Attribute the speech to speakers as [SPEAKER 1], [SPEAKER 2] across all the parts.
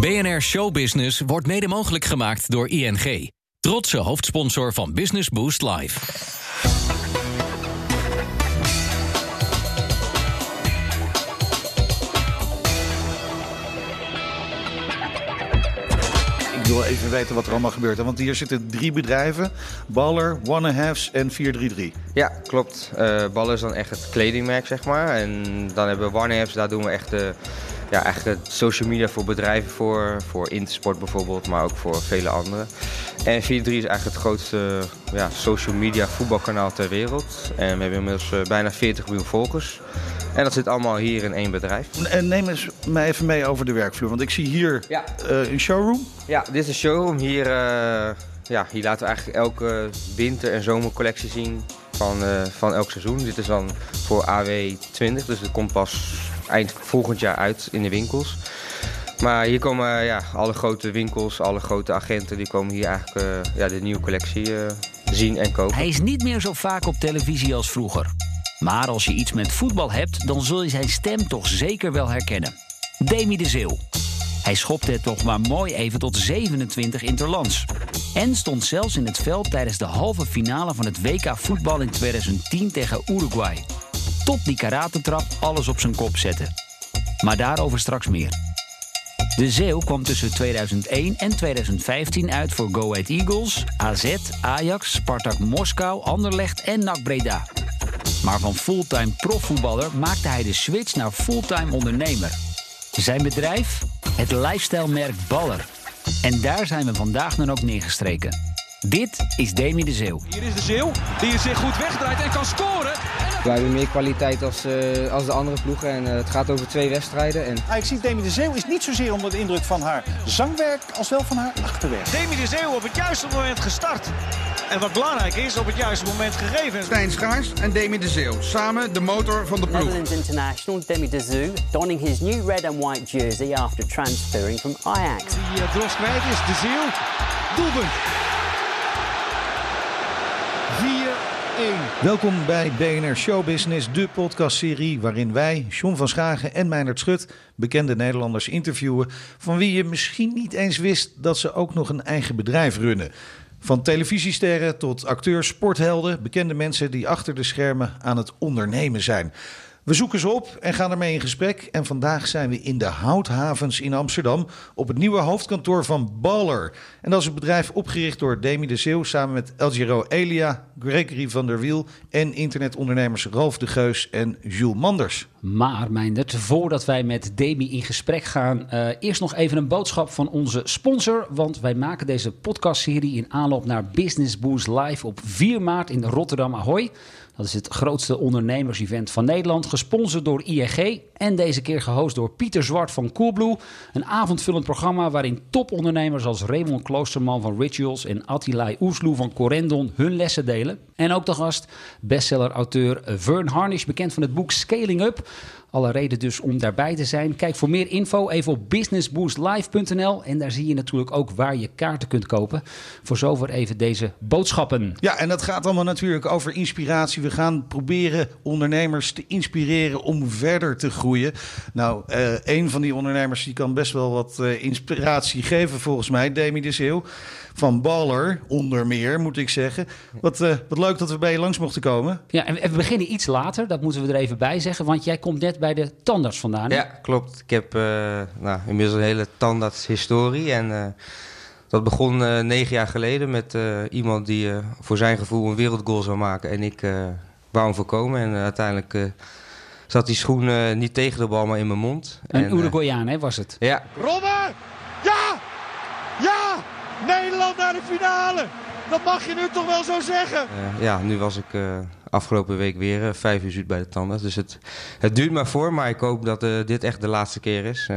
[SPEAKER 1] BNR Showbusiness wordt mede mogelijk gemaakt door ING. Trotse hoofdsponsor van Business Boost Live.
[SPEAKER 2] Ik wil even weten wat er allemaal gebeurt. hè, Want hier zitten drie bedrijven. Baller, One Halves en 433.
[SPEAKER 3] Ja, klopt. Eh Ballen is dan echt het kledingmerk, zeg maar. En dan hebben we OneApps, daar doen we echt de, ja, echt de social media voor bedrijven voor. Voor Intersport bijvoorbeeld, maar ook voor vele anderen. En 43 is eigenlijk het grootste ja, social media voetbalkanaal ter wereld. En we hebben inmiddels eh, bijna 40 miljoen volgers. En dat zit allemaal hier in één bedrijf.
[SPEAKER 2] En neem eens mij even mee over de werkvloer. Want ik zie hier
[SPEAKER 3] Ja.
[SPEAKER 2] eh, een showroom.
[SPEAKER 3] Ja, dit is de showroom. Hier, eh, ja, hier laten we eigenlijk elke winter- en zomercollectie zien van, eh, van elk seizoen. Dit is dan voor AW20, dus het komt pas eind volgend jaar uit in de winkels. Maar hier komen ja, alle grote winkels, alle grote agenten, die komen hier eigenlijk eh, ja, de nieuwe collectie eh, zien en kopen.
[SPEAKER 4] Hij is niet meer zo vaak op televisie als vroeger. Maar als je iets met voetbal hebt, dan zul je zijn stem toch zeker wel herkennen. Demi de Zeeuw. Hij schopte het toch maar mooi even tot 27 interlands. En stond zelfs in het veld tijdens de halve finale van het WK voetbal in 2010 tegen Uruguay. Tot die karatentrap alles op zijn kop zette. Maar daarover straks meer. De Zeeuw kwam tussen 2001 en 2015 uit voor Go Ahead Eagles, AZ, Ajax, Spartak Moskou, Anderlecht en NAC Breda. Maar van fulltime profvoetballer maakte hij de switch naar fulltime ondernemer. Zijn bedrijf? Het lifestyle-merk Baller. En daar zijn we vandaag dan ook neergestreken. Dit is Demi de Zeeuw.
[SPEAKER 5] Hier is de Zeeuw, die zich goed wegdraait en kan scoren.
[SPEAKER 3] Wij hebben meer kwaliteit als, eh, als de andere ploegen en eh, het gaat over twee wedstrijden. En
[SPEAKER 6] Ah, ik zie Demi de Zeeuw is niet zozeer onder de indruk van haar zangwerk als wel van haar achterwerk.
[SPEAKER 5] Demi de Zeeuw op het juiste moment gestart. En wat belangrijk is, op het juiste moment gegeven.
[SPEAKER 7] Stijn Schaars en Demi de Zeeuw. Samen de motor van de ploeg.
[SPEAKER 8] Netherlands international Demi de Zeeuw donning his new red and white jersey after transferring from Ajax.
[SPEAKER 5] Die uh, kwijt is, de Zeeuw. Doelpunt.
[SPEAKER 2] Welkom bij BNR Showbusiness, de podcastserie waarin wij, John van Schagen en Meijnerd Schut, bekende Nederlanders interviewen van wie je misschien niet eens wist dat ze ook nog een eigen bedrijf runnen. Van televisiesterren tot acteurs, sporthelden, bekende mensen die achter de schermen aan het ondernemen zijn. We zoeken ze op en gaan ermee in gesprek. En vandaag zijn we in de Houthavens in Amsterdam op het nieuwe hoofdkantoor van Baller. En dat is een bedrijf opgericht door Demi de Zeeuw samen met El Giro Elia, Gregory van der Wiel en internetondernemers Ralf de Geus en Jules Manders.
[SPEAKER 9] Maar, Meindert, voordat wij met Demi in gesprek gaan, eh, eerst nog even een boodschap van onze sponsor. Want wij maken deze podcastserie in aanloop naar Business Boost Live op 4 maart in Rotterdam Ahoy. Dat is het grootste ondernemers-event van Nederland, gesponsord door ING en deze keer gehost door Pieter Zwart van Coolblue. Een avondvullend programma waarin topondernemers als Raymond Kloosterman van Rituals en Attilai Oesloe van Corendon hun lessen delen. En ook de gast, bestseller-auteur Vern Harnish, bekend van het boek Scaling Up. Alle reden dus om daarbij te zijn. Kijk voor meer info even op businessboostlive.nl. En daar zie je natuurlijk ook waar je kaarten kunt kopen. Voor zover even deze boodschappen.
[SPEAKER 2] Ja, en dat gaat allemaal natuurlijk over inspiratie. We gaan proberen ondernemers te inspireren om verder te groeien. Nou, eh, een van die ondernemers die kan best wel wat eh, inspiratie geven volgens mij, Demi de Zeeuw. Van Baller, onder meer, moet ik zeggen. Wat, eh, wat leuk dat we bij je langs mochten komen.
[SPEAKER 9] Ja, en we beginnen iets later, dat moeten we er even bij zeggen. Want jij komt net bij de tandarts vandaan. hè?
[SPEAKER 3] Ja, klopt. Ik heb eh, nou, inmiddels een hele tandartshistorie. En eh, dat begon eh, negen jaar geleden met eh, iemand die eh, voor zijn gevoel een wereldgoal zou maken. En ik eh, wou hem voorkomen. En uiteindelijk eh, zat die schoen eh, niet tegen de bal, maar in mijn mond.
[SPEAKER 9] Een
[SPEAKER 3] En,
[SPEAKER 9] Uruguayaan, hè, was het?
[SPEAKER 3] ja,
[SPEAKER 5] Robben! Naar de finale! Dat mag je nu toch wel zo zeggen?
[SPEAKER 3] eh, ja, nu was ik eh, afgelopen week weer eh, vijf uur zoet bij de tandarts. Dus het, het duurt maar voor, maar ik hoop dat dit echt de laatste keer is.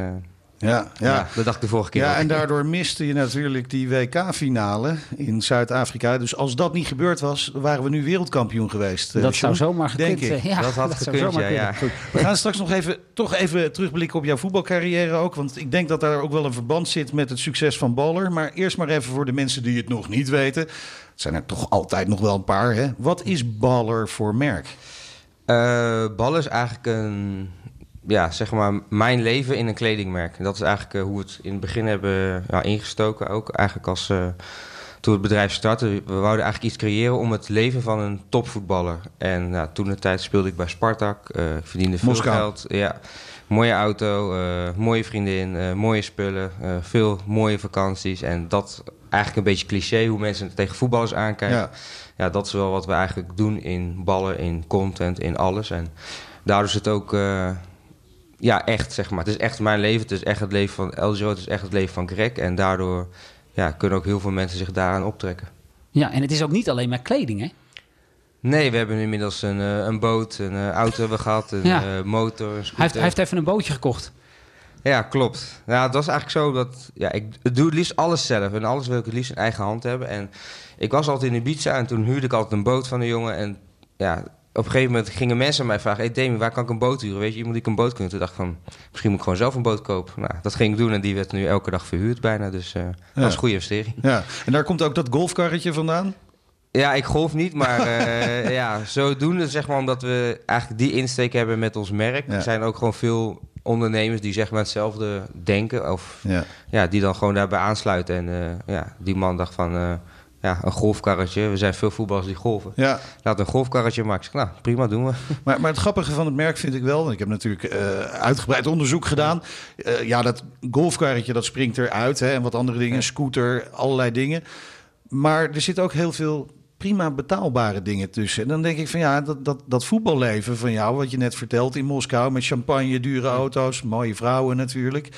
[SPEAKER 2] Ja,
[SPEAKER 3] ja. dat dacht ik de vorige keer
[SPEAKER 2] Ja,
[SPEAKER 3] ook.
[SPEAKER 2] en daardoor miste je natuurlijk die WK-finale in Zuid-Afrika. Dus als dat niet gebeurd was, waren we nu wereldkampioen geweest. eh,
[SPEAKER 9] dat zou zomaar gekund ja,
[SPEAKER 3] Dat had gekund,
[SPEAKER 9] zomaar
[SPEAKER 3] ja.
[SPEAKER 2] We gaan straks nog even, toch even terugblikken op jouw voetbalcarrière ook. Want ik denk dat daar ook wel een verband zit met het succes van Baller. Maar eerst maar even voor de mensen die het nog niet weten. Het zijn er toch altijd nog wel een paar. Hè? Wat is Baller voor merk?
[SPEAKER 3] Eh, Bal is eigenlijk een ja, zeg maar, mijn leven in een kledingmerk. En dat is eigenlijk eh, hoe we het in het begin hebben ja, ingestoken. Ook eigenlijk als uh, toen het bedrijf startte. We wouden eigenlijk iets creëren om het leven van een topvoetballer. En nou, toen de tijd speelde ik bij Spartak. Uh, ik verdiende veel
[SPEAKER 2] Moskou.
[SPEAKER 3] geld. Ja, mooie auto, mooie vriendin, mooie spullen, veel mooie vakanties. En dat eigenlijk een beetje cliché hoe mensen tegen voetballers aankijken. Ja. ja, dat is wel wat we eigenlijk doen in ballen, in content, in alles. En daardoor is het ook ja, echt, zeg maar. Het is echt mijn leven. Het is echt het leven van Eljo. Het is echt het leven van Greg. En daardoor ja, kunnen ook heel veel mensen zich daaraan optrekken.
[SPEAKER 9] Ja, en het is ook niet alleen maar kleding, hè?
[SPEAKER 3] Nee, we hebben inmiddels een, uh, een boot, een uh, auto hebben gehad, een ja. uh, motor, een
[SPEAKER 9] hij heeft, hij heeft even een bootje gekocht.
[SPEAKER 3] Ja, klopt. Ja, het was eigenlijk zo dat... Ja, ik doe het liefst alles zelf. En alles wil ik het liefst in eigen hand hebben. En ik was altijd in Ibiza en toen huurde ik altijd een boot van een jongen. En ja, op een gegeven moment gingen mensen mij vragen... Hey Demi, waar kan ik een boot huren? Weet je, moet ik een boot kunnen? Toen dacht ik van, misschien moet ik gewoon zelf een boot kopen. Nou, dat ging ik doen en die werd nu elke dag verhuurd bijna. Dus uh, ja. dat was een goede investering.
[SPEAKER 2] Ja, en daar komt ook dat golfkarretje vandaan?
[SPEAKER 3] Ja, ik golf niet, maar uh, ja, zodoende zeg maar... omdat we eigenlijk die insteek hebben met ons merk... Ja. Er zijn ook gewoon veel ondernemers die zeg maar hetzelfde denken... of ja. ja die dan gewoon daarbij aansluiten. En uh, ja, die man dacht van... Uh, ja, een golfkarretje. We zijn veel voetballers die golven.
[SPEAKER 2] Ja.
[SPEAKER 3] Laat een golfkarretje maken. Nou, prima, doen we.
[SPEAKER 2] Maar, maar het grappige van het merk vind ik wel... ik heb natuurlijk uh, uitgebreid onderzoek gedaan. Uh, ja, dat golfkarretje dat springt eruit. Hè, en wat andere dingen, scooter, allerlei dingen. Maar er zit ook heel veel prima betaalbare dingen tussen. En dan denk ik van ja, dat, dat, dat voetballeven van jou... wat je net vertelt in Moskou... met champagne, dure auto's, mooie vrouwen natuurlijk...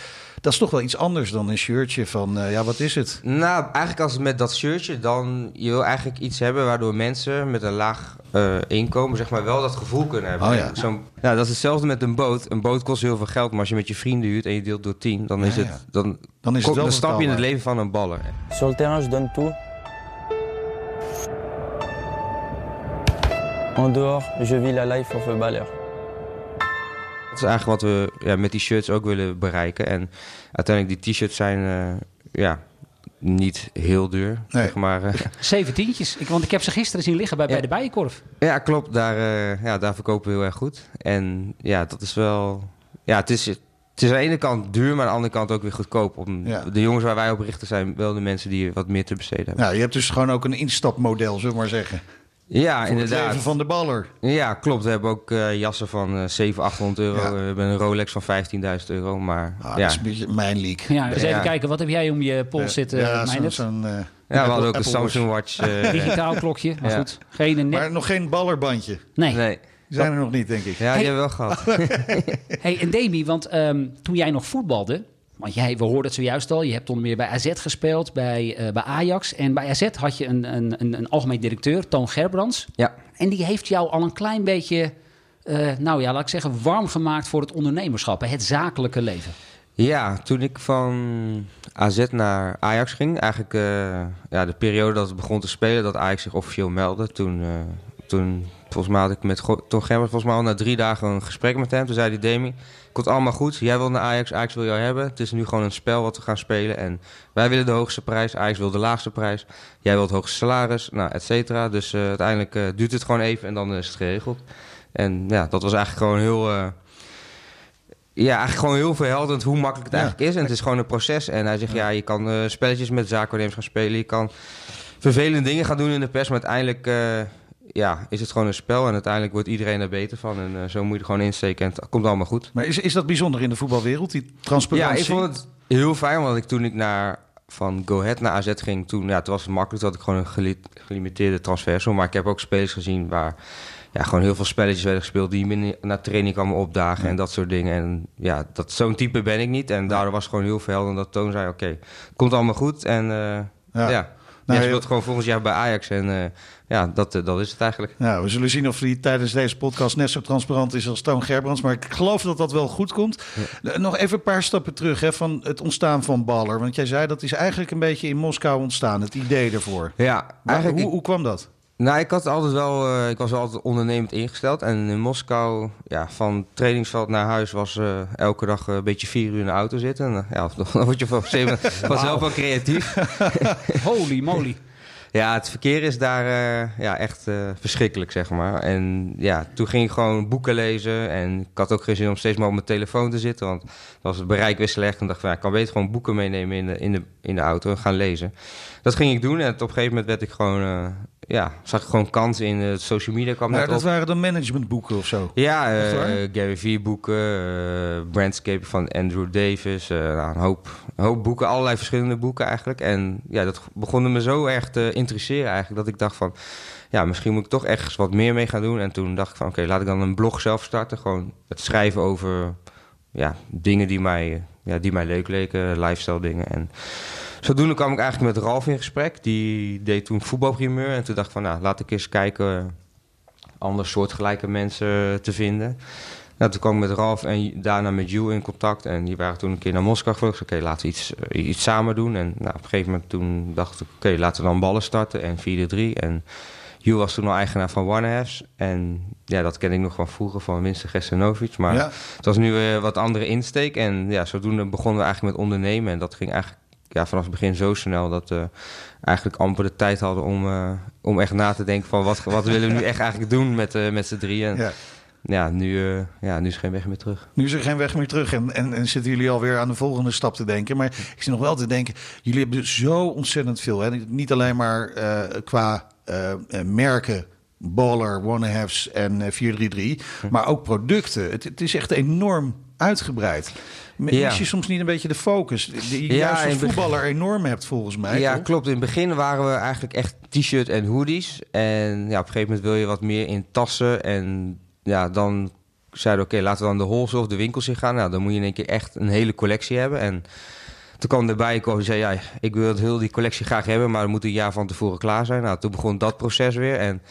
[SPEAKER 2] Dat is toch wel iets anders dan een shirtje van, uh, ja, wat is het?
[SPEAKER 3] Nou, eigenlijk als het met dat shirtje, dan je wil eigenlijk iets hebben waardoor mensen met een laag uh, inkomen, zeg maar, wel dat gevoel kunnen hebben.
[SPEAKER 2] Oh, ja.
[SPEAKER 3] Zo'n, ja, dat is hetzelfde met een boot. Een boot kost heel veel geld, maar als je met je vrienden huurt en je deelt door tien, dan is
[SPEAKER 2] ja,
[SPEAKER 3] het,
[SPEAKER 2] ja.
[SPEAKER 3] dan,
[SPEAKER 2] dan, is het wel
[SPEAKER 3] dan stap je in het leven van een baller.
[SPEAKER 10] Sur le terrain, je donne tout. En dehors, je vis la life of a baller.
[SPEAKER 3] Dat is eigenlijk wat we ja, met die shirts ook willen bereiken. En uiteindelijk die t-shirts zijn uh, ja, niet heel duur.
[SPEAKER 2] Nee.
[SPEAKER 3] Zeg maar, uh,
[SPEAKER 9] Zeventientjes. Ik, want ik heb ze gisteren zien liggen bij, bij de Bijenkorf.
[SPEAKER 3] Ja, klopt. Daar, uh, ja, daar verkopen we heel erg goed. En ja, dat is wel... Ja, het is, het is aan de ene kant duur, maar aan de andere kant ook weer goedkoop. Om
[SPEAKER 2] Ja.
[SPEAKER 3] De jongens waar wij op richten zijn wel de mensen die wat meer te besteden hebben.
[SPEAKER 2] Ja, je hebt dus gewoon ook een instapmodel, zullen we maar zeggen.
[SPEAKER 3] Ja,
[SPEAKER 2] Voor
[SPEAKER 3] inderdaad.
[SPEAKER 2] het leven van de baller.
[SPEAKER 3] Ja, klopt. We hebben ook uh, jassen van uh, 700, 800 euro.
[SPEAKER 2] Ja.
[SPEAKER 3] We hebben een Rolex van 15.000 euro. Maar
[SPEAKER 2] Ah,
[SPEAKER 3] ja.
[SPEAKER 2] Dat is een beetje mijn leak.
[SPEAKER 9] Ja, eens
[SPEAKER 3] Ja.
[SPEAKER 9] even kijken. Wat heb jij om je pols zitten,
[SPEAKER 2] ja, zo'n... Zo'n, eh,
[SPEAKER 3] ja, we hadden ook een Samsung Watch. eh,
[SPEAKER 9] Digitaal klokje, maar
[SPEAKER 3] Ja.
[SPEAKER 9] goed. Geen net...
[SPEAKER 2] Maar nog geen ballerbandje.
[SPEAKER 9] Nee.
[SPEAKER 3] nee.
[SPEAKER 2] Die zijn er nog niet, denk ik.
[SPEAKER 3] Ja,
[SPEAKER 9] Hey.
[SPEAKER 3] die hebben we wel gehad.
[SPEAKER 9] Hey, en Demi, want ehm, toen jij nog voetbalde... Want jij, we hoorden het zojuist al, je hebt onder meer bij AZ gespeeld, bij, eh, bij Ajax. En bij AZ had je een, een, een, een algemeen directeur, Toon Gerbrands.
[SPEAKER 3] ja.
[SPEAKER 9] En die heeft jou al een klein beetje, eh, nou ja, laat ik zeggen, warm gemaakt voor het ondernemerschap, het zakelijke leven.
[SPEAKER 3] Ja, toen ik van AZ naar Ajax ging, eigenlijk eh, ja, de periode dat het begon te spelen, dat Ajax zich officieel meldde, toen, toen volgens mij had ik met Tom Gemmer volgens mij al na drie dagen een gesprek met hem. Toen zei hij, Demi, komt allemaal goed, jij wil naar Ajax, Ajax wil jou hebben. Het is nu gewoon een spel wat we gaan spelen en wij willen de hoogste prijs, Ajax wil de laagste prijs. Jij wil het hoogste salaris, nou, et cetera. Dus eh, uiteindelijk eh, duurt het gewoon even en dan is het geregeld. En ja, dat was eigenlijk gewoon heel... eh, ja, eigenlijk gewoon heel verhelderend hoe makkelijk het
[SPEAKER 2] Ja.
[SPEAKER 3] eigenlijk is. En het is gewoon een proces. En hij zegt, ja, je kan spelletjes met zaakwaarnemers gaan spelen. Je kan vervelende dingen gaan doen in de pers. Maar uiteindelijk ja, is het gewoon een spel. En uiteindelijk wordt iedereen er beter van. En eh, zo moet je er gewoon insteken. En het komt allemaal goed.
[SPEAKER 2] Maar is, is dat bijzonder in de voetbalwereld, die
[SPEAKER 3] Ja,
[SPEAKER 2] transparantie?
[SPEAKER 3] ik vond het heel fijn. Want ik, toen ik naar, van Go Ahead naar AZ ging, toen, ja, toen was het makkelijk. Had ik gewoon een geli- gelimiteerde transfersom. Maar ik heb ook spelers gezien waar ja, gewoon heel veel spelletjes werden gespeeld... die minder naar training kwamen opdagen en dat soort dingen. En ja, dat, zo'n type ben ik niet. En daardoor was het gewoon heel verhelderend dat Toon zei... oké, het komt allemaal goed en eh,
[SPEAKER 2] Ja.
[SPEAKER 3] ja...
[SPEAKER 2] Nou, heel-
[SPEAKER 3] speelt gewoon volgend jaar bij Ajax. En eh, ja, dat, eh, dat is het eigenlijk.
[SPEAKER 2] Nou, we zullen zien of die tijdens deze podcast net zo transparant is als Toon Gerbrands. Maar ik geloof dat dat wel goed komt. Eh, Nog even een paar stappen terug hè, van het ontstaan van Baller. Want jij zei dat is eigenlijk een beetje in Moskou ontstaan, het idee ervoor.
[SPEAKER 3] Ja,
[SPEAKER 2] Maar
[SPEAKER 3] eigenlijk...
[SPEAKER 2] hoe, hoe kwam dat?
[SPEAKER 3] Nou, ik had altijd wel, eh, ik was wel altijd ondernemend ingesteld. En in Moskou, ja, van trainingsveld naar huis was eh, elke dag een beetje vier uur in de auto zitten. En, eh, ja, dan word je van vanzelf wel creatief.
[SPEAKER 9] Holy moly.
[SPEAKER 3] Ja, het verkeer is daar eh, ja, echt eh, verschrikkelijk, zeg maar. En ja, toen ging ik gewoon boeken lezen. En ik had ook geen zin om steeds maar op mijn telefoon te zitten. Want dan was het bereik weer slecht. En dacht van, ja, ik kan beter gewoon boeken meenemen in de, in de, in de auto en gaan lezen. Dat ging ik doen. En op een gegeven moment werd ik gewoon... eh, ja, zag ik gewoon kans in uh, social media kwam
[SPEAKER 2] Maar
[SPEAKER 3] net
[SPEAKER 2] dat
[SPEAKER 3] op.
[SPEAKER 2] waren dan managementboeken of zo?
[SPEAKER 3] Ja,
[SPEAKER 2] waar?
[SPEAKER 3] eh Gary Vee boeken, eh Brandscape van Andrew Davis, eh, nou, een, hoop, een hoop boeken, allerlei verschillende boeken eigenlijk. En ja, dat begon me zo erg te interesseren eigenlijk, dat ik dacht van, ja, misschien moet ik toch ergens wat meer mee gaan doen. En toen dacht ik van, oké, laat ik dan een blog zelf starten, gewoon het schrijven over ja, dingen die mij, ja, die mij leuk leken, lifestyle dingen. En zodoende kwam ik eigenlijk met Ralf in gesprek, die deed toen voetbalprimeur. En toen dacht ik van, nou, laat ik eens kijken andere soortgelijke mensen te vinden. Nou, toen kwam ik met Ralf en daarna met Jules in contact. En die waren toen een keer naar Moskou geweest. Oké, laten we iets, eh, iets samen doen. En nou, op een gegeven moment toen dacht ik... Oké, laten we dan ballen starten en 4-3. En Jules was toen al eigenaar van Warnerhalves. En ja, dat ken ik nog van vroeger van Winston Gessenovic. Maar
[SPEAKER 2] Ja.
[SPEAKER 3] het was nu een wat andere insteek. En ja, zodoende begonnen we eigenlijk met ondernemen. En dat ging eigenlijk ja, vanaf het begin zo snel... dat we eigenlijk amper de tijd hadden om, eh, om echt na te denken... van wat, wat willen we nu echt eigenlijk doen met, eh, met z'n drieën. En,
[SPEAKER 2] Ja.
[SPEAKER 3] ja, nu, eh, ja, nu is er geen weg meer terug.
[SPEAKER 2] Nu is er geen weg meer terug en, en, en zitten jullie alweer aan de volgende stap te denken. Maar ik zit nog wel te denken, jullie hebben zo ontzettend veel. Hè? Niet alleen maar qua merken, Baller, One-Halves en eh, 433, maar ook producten. Het, het is echt enorm uitgebreid. Mis
[SPEAKER 3] Ja.
[SPEAKER 2] je soms niet een beetje de focus die je
[SPEAKER 3] Ja,
[SPEAKER 2] juist als
[SPEAKER 3] begin-
[SPEAKER 2] voetballer enorm hebt volgens mij?
[SPEAKER 3] ja,
[SPEAKER 2] toch?
[SPEAKER 3] klopt. In het begin waren we eigenlijk echt t-shirt en hoodies. En ja, op een gegeven moment wil je wat meer in tassen. En ja, dan zeiden oké, laten we dan de wholesale of de winkels in gaan. Nou, dan moet je in één keer echt een hele collectie hebben. En toen kwam erbij, die zei, ja, ik wil heel die collectie graag hebben, maar het moet een jaar van tevoren klaar zijn. Nou, toen begon dat proces weer. En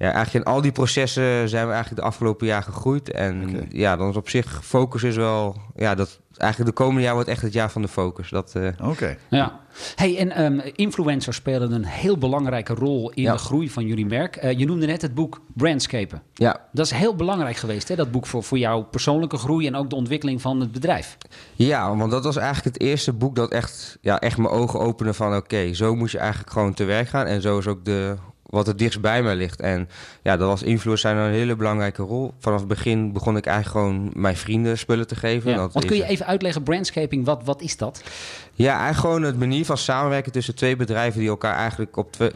[SPEAKER 3] ja, eigenlijk in al die processen zijn we eigenlijk de afgelopen jaar gegroeid. En ja, dan is op zich focus is wel, ja, dat eigenlijk de komende jaar wordt echt het jaar van de focus. Dat, eh,
[SPEAKER 2] Oké.
[SPEAKER 9] Ja. Hey, en ehm, influencers spelen een heel belangrijke rol in
[SPEAKER 3] Ja.
[SPEAKER 9] de groei van jullie merk. Eh, je noemde net het boek Brandscapen.
[SPEAKER 3] ja,
[SPEAKER 9] Dat is heel belangrijk geweest, hè? dat boek voor, voor jouw persoonlijke groei en ook de ontwikkeling van het bedrijf.
[SPEAKER 3] Ja, want dat was eigenlijk het eerste boek dat echt, ja, echt mijn ogen opende van... oké, zo moet je eigenlijk gewoon te werk gaan. En zo is ook de, wat het dichtst bij mij ligt. En ja, dat was influencers zijn een hele belangrijke rol. Vanaf het begin begon ik eigenlijk gewoon mijn vrienden spullen te geven.
[SPEAKER 9] Ja.
[SPEAKER 3] Dat
[SPEAKER 9] Want kun je even uitleggen, brandscaping, wat, wat is dat?
[SPEAKER 3] Ja, eigenlijk gewoon het manier van samenwerken tussen twee bedrijven... die elkaar eigenlijk op twee,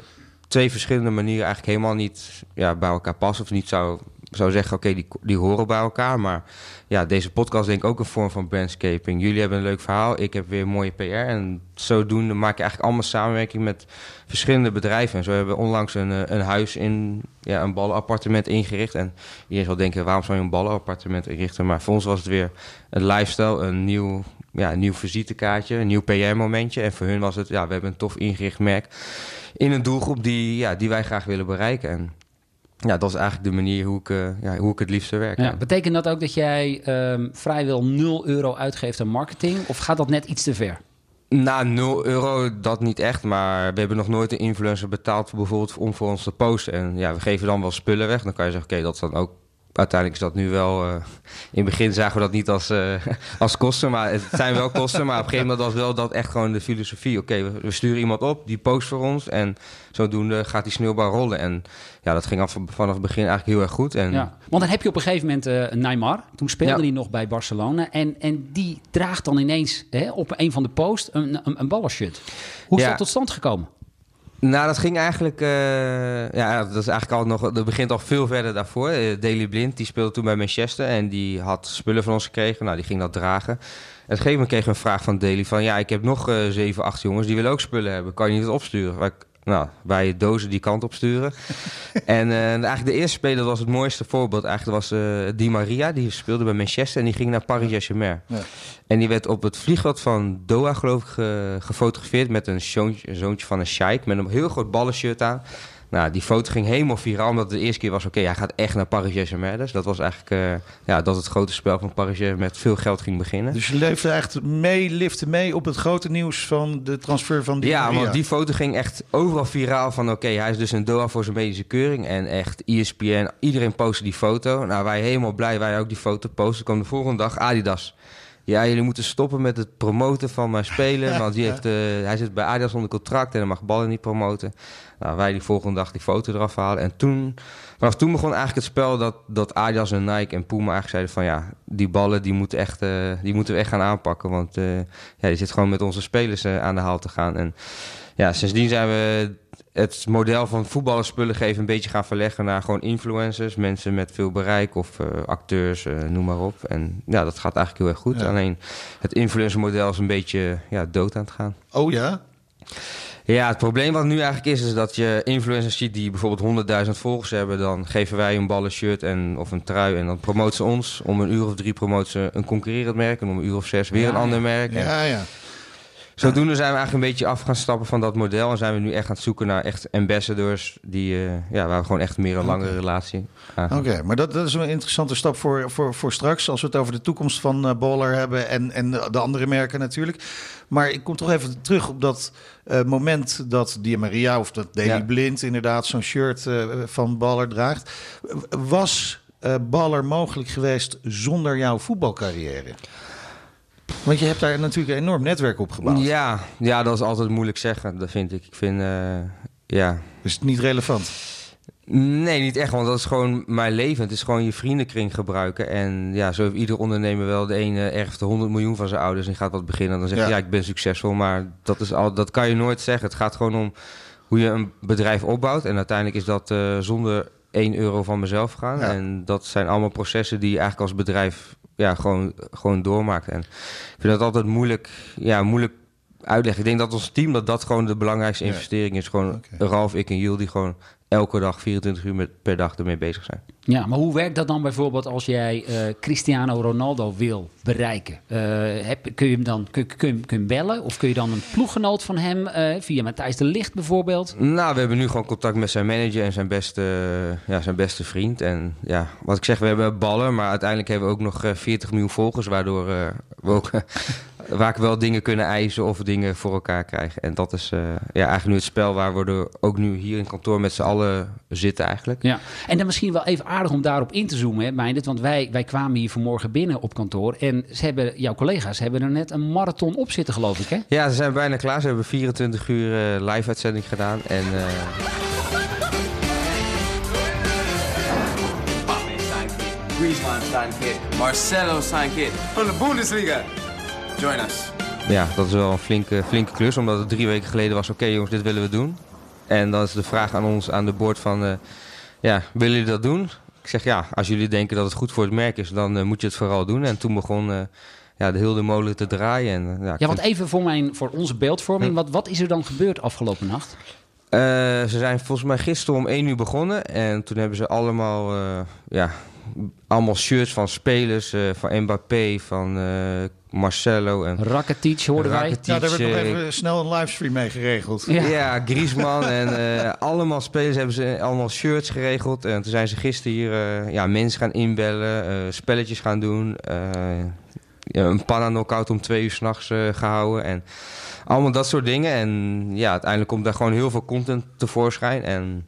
[SPEAKER 3] twee verschillende manieren eigenlijk helemaal niet ja, bij elkaar passen. Of niet zou, zou zeggen, oké, die, die horen bij elkaar. Maar ja, deze podcast denk ik ook een vorm van brandscaping. Jullie hebben een leuk verhaal, ik heb weer mooie PR. En zodoende maak je eigenlijk allemaal samenwerking met verschillende bedrijven. En zo hebben we onlangs een, eh, een huis in ja, een ballenappartement ingericht. En iedereen zal denken, waarom zou je een ballenappartement inrichten? Maar voor ons was het weer een lifestyle, een nieuw, ja, nieuw visitekaartje, een nieuw PR-momentje. En voor hun was het, ja, we hebben een tof ingericht merk in een doelgroep die, ja, die wij graag willen bereiken. En ja, dat is eigenlijk de manier hoe ik, eh, ja, hoe ik het liefste werk.
[SPEAKER 9] Ja, betekent dat ook dat jij ehm, vrijwel 0 euro uitgeeft aan marketing? Of gaat dat net iets te ver?
[SPEAKER 3] Na 0 euro, dat niet echt. Maar we hebben nog nooit een influencer betaald voor bijvoorbeeld om voor ons te posten. En ja, we geven dan wel spullen weg. Dan kan je zeggen, oké, dat is dan ook... Uiteindelijk is dat nu wel... eh, in het begin zagen we dat niet als, eh, als kosten, maar het zijn wel kosten. Maar op een gegeven moment was wel dat echt gewoon de filosofie. Oké, we, we sturen iemand op, die post voor ons. En zodoende gaat die sneeuwbal rollen. En ja, dat ging af, vanaf het begin eigenlijk heel erg goed. En
[SPEAKER 9] Ja. Want dan heb je op een gegeven moment eh Neymar. Toen speelde
[SPEAKER 3] Ja.
[SPEAKER 9] hij nog bij Barcelona. En, en die draagt dan ineens hè, op een van de posts een, een, een ballershirt. Hoe is
[SPEAKER 3] Ja.
[SPEAKER 9] dat tot stand gekomen?
[SPEAKER 3] Nou, dat ging eigenlijk... eh, ja, dat is eigenlijk al nog... Dat begint al veel verder daarvoor. Eh, Daley Blind, die speelde toen bij Manchester... en die had spullen van ons gekregen. Nou, die ging dat dragen. En op een gegeven moment kregen we een vraag van Daley van... ja, ik heb nog eh, zeven, acht jongens, die willen ook spullen hebben. Kan je niet wat opsturen? Wij, nou, wij dozen die kant op sturen. en eh, eigenlijk de eerste speler was het mooiste voorbeeld. Eigenlijk was eh, Di Maria, die speelde bij Manchester... en die ging naar Paris Saint-Germain.
[SPEAKER 2] Ja.
[SPEAKER 3] En die werd op het vliegveld van Doha, geloof ik, ge- gefotografeerd met een zoontje, een zoontje van een sheik met een heel groot ballenshirt aan. Nou, die foto ging helemaal viraal, omdat het de eerste keer was, oké, hij gaat echt naar Paris Saint-Germain. Dus dat was eigenlijk, eh, ja, dat het grote spel van Paris Saint-Germain met veel geld ging beginnen.
[SPEAKER 2] Dus je leefde echt mee, lifte mee op het grote nieuws van de transfer van Di
[SPEAKER 3] ja, want die foto ging echt overal viraal van... oké, hij is dus in Doha voor zijn medische keuring. En echt ESPN, iedereen postte die foto. Nou, wij helemaal blij, wij ook die foto posten. kwam de volgende dag Adidas. Ja, jullie moeten stoppen met het promoten van mijn spelen. Want die heeft, uh, hij zit bij Adidas onder contract en hij mag ballen niet promoten. Nou, wij die volgende dag die foto eraf halen. En toen, vanaf toen begon eigenlijk het spel dat, dat Adidas en Nike en Puma eigenlijk zeiden van... ja, die ballen die moeten, echt, uh, die moeten we echt gaan aanpakken. Want uh, ja, die zit gewoon met onze spelers aan de haal te gaan. En ja, sindsdien zijn we het model van voetballers spullen geven een beetje gaan verleggen naar gewoon influencers, mensen met veel bereik of uh, acteurs, uh, noem maar op. En ja, dat gaat eigenlijk heel erg goed. Ja. Alleen het influencermodel is een beetje ja, dood aan het gaan.
[SPEAKER 2] Oh ja?
[SPEAKER 3] Ja, het probleem wat nu eigenlijk is, is dat je influencers ziet die bijvoorbeeld 100.000 volgers hebben. Dan geven wij een ballen shirt en, of een trui en dan promoten ze ons. Om een uur of drie promoten ze een concurrerend merk en om een uur of zes weer
[SPEAKER 2] ja,
[SPEAKER 3] een ander merk.
[SPEAKER 2] Ja, ja.
[SPEAKER 3] Zodoende zijn we eigenlijk een beetje af gaan stappen van dat model. En zijn we nu echt aan het zoeken naar echt ambassadors. Die, uh, ja, waar we gewoon echt meer een langere okay. relatie
[SPEAKER 2] Oké, okay, maar dat, dat is een interessante stap voor, voor, voor straks. Als we het over de toekomst van uh, Baller hebben. En, en de andere merken natuurlijk. Maar ik kom toch even terug op dat uh, moment dat Di Maria of dat Daily ja. Blind inderdaad zo'n shirt van Baller draagt. Was Baller mogelijk geweest zonder jouw voetbalcarrière? Want je hebt daar natuurlijk een enorm netwerk op gebouwd.
[SPEAKER 3] Ja, ja, dat is altijd moeilijk zeggen, dat vind ik. Ik vind, uh, ja...
[SPEAKER 2] Is het niet relevant?
[SPEAKER 3] Nee, niet echt, want dat is gewoon mijn leven. Het is gewoon je vriendenkring gebruiken. En ja, zo heeft ieder ondernemer wel. De ene erft 100 miljoen van zijn ouders en gaat wat beginnen. Dan zegt hij, ja. ja, ik ben succesvol. Maar dat, is al, dat kan je nooit zeggen. Het gaat gewoon om hoe je een bedrijf opbouwt. En uiteindelijk is dat uh, zonder 1 euro van mezelf gaan. Ja. En dat zijn allemaal processen die je eigenlijk als bedrijf ja, gewoon, gewoon doormaakt. En ik vind dat altijd moeilijk, ja, moeilijk uitleggen. Ik denk dat ons team dat dat gewoon de belangrijkste investering is. Gewoon okay. Ralf, ik en Jules die gewoon elke dag 24 uur per dag ermee bezig zijn.
[SPEAKER 9] Ja, maar hoe werkt dat dan bijvoorbeeld als jij uh, Cristiano Ronaldo wil bereiken? Uh, heb, kun je hem dan kun, kun, kun je hem bellen? Of kun je dan een ploeggenoot van hem uh, via Matthijs de Licht bijvoorbeeld?
[SPEAKER 3] Nou, we hebben nu gewoon contact met zijn manager en zijn beste, ja, zijn beste vriend. En ja, wat ik zeg, we hebben ballen, maar uiteindelijk hebben we ook nog 40 miljoen volgers, waardoor we ook waar ik wel dingen kunnen eisen of dingen voor elkaar krijgen. En dat is uh, ja, eigenlijk nu het spel waar we er ook nu hier in kantoor met z'n allen zitten eigenlijk.
[SPEAKER 9] Ja, en dan misschien wel even aardig om daarop in te zoomen, hè, Meindert. Want wij, wij kwamen hier vanmorgen binnen op kantoor en ze hebben, jouw collega's hebben er net een marathon op zitten, geloof ik, hè?
[SPEAKER 3] Ja, ze zijn bijna klaar. Ze hebben 24 uur uh, live-uitzending gedaan en... Uh...
[SPEAKER 11] Griezmann signed kid. Marcelo signed. From the Bundesliga. Join us.
[SPEAKER 3] Ja, dat is wel een flinke, flinke klus, omdat het drie weken geleden was... oké okay, jongens, dit willen we doen. En dan is de vraag aan ons, aan de board van... Uh, ja, willen jullie dat doen? Ik zeg ja, als jullie denken dat het goed voor het merk is... dan uh, moet je het vooral doen. En toen begon uh, ja, de hele molen te draaien. En,
[SPEAKER 9] ja, ja, want even voor, mijn, voor onze beeldvorming. Hm. Wat, wat is er dan gebeurd afgelopen nacht?
[SPEAKER 3] Uh, ze zijn volgens mij gisteren om één uur begonnen. En toen hebben ze allemaal, uh, ja, allemaal shirts van spelers. Uh, van Mbappé, van Marcelo en...
[SPEAKER 9] Rakitic hoorden
[SPEAKER 2] Rakitic, wij. Ja, daar werd nog even snel een livestream mee geregeld.
[SPEAKER 3] Ja, ja Griezmann en allemaal spelers hebben ze allemaal shirts geregeld. En toen zijn ze gisteren hier ja, mensen gaan inbellen, spelletjes gaan doen. een panna knockout om twee uur s'nachts gehouden. En allemaal dat soort dingen. En ja, uiteindelijk komt daar gewoon heel veel content tevoorschijn. En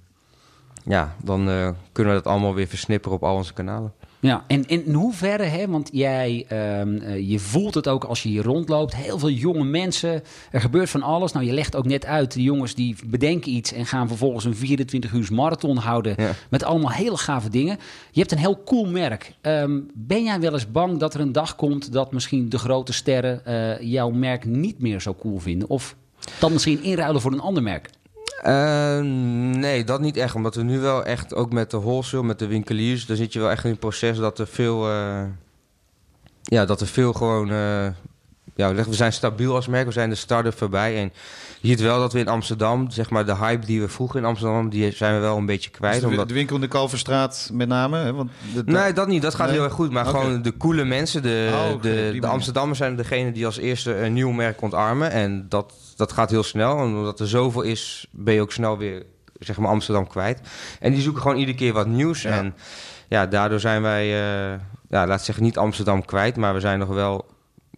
[SPEAKER 3] ja, dan uh, kunnen we dat allemaal weer versnipperen op al onze kanalen.
[SPEAKER 9] Ja, en in hoeverre, hè, want jij, uh, je voelt het ook als je hier rondloopt. Heel veel jonge mensen, er gebeurt van alles. Nou, je legt ook net uit, de jongens die bedenken iets en gaan vervolgens een 24 uur marathon houden. Ja. Met allemaal hele gave dingen. Je hebt een heel cool merk. Um, ben jij wel eens bang dat er een dag komt dat misschien de grote sterren uh, jouw merk niet meer zo cool vinden? Of dan misschien inruilen voor een ander merk?
[SPEAKER 3] Uh, nee, dat niet echt. Omdat we nu wel echt, ook met de wholesale, met de winkeliers... daar zit je wel echt in een proces dat er veel... Uh, ja, dat er veel gewoon... Ja, we zijn stabiel als merk, we zijn de start-up voorbij. En je ziet wel dat we in Amsterdam, zeg maar de hype die we vroeger in Amsterdam... die zijn we wel een beetje kwijt.
[SPEAKER 2] Dus de,
[SPEAKER 3] omdat...
[SPEAKER 2] de winkel in de Kalverstraat met name? Hè? Want
[SPEAKER 3] de, nee, dat niet. Dat gaat nee. heel erg goed. Maar okay. gewoon de coole mensen, de, oh, okay, de, de Amsterdammers zijn degene die als eerste een nieuw merk ontarmen. En dat dat gaat heel snel. En omdat er zoveel is, ben je ook snel weer zeg maar Amsterdam kwijt. En die zoeken gewoon iedere keer wat nieuws. Ja. En ja, daardoor zijn wij, uh, ja, laat zeggen, niet Amsterdam kwijt, maar we zijn nog wel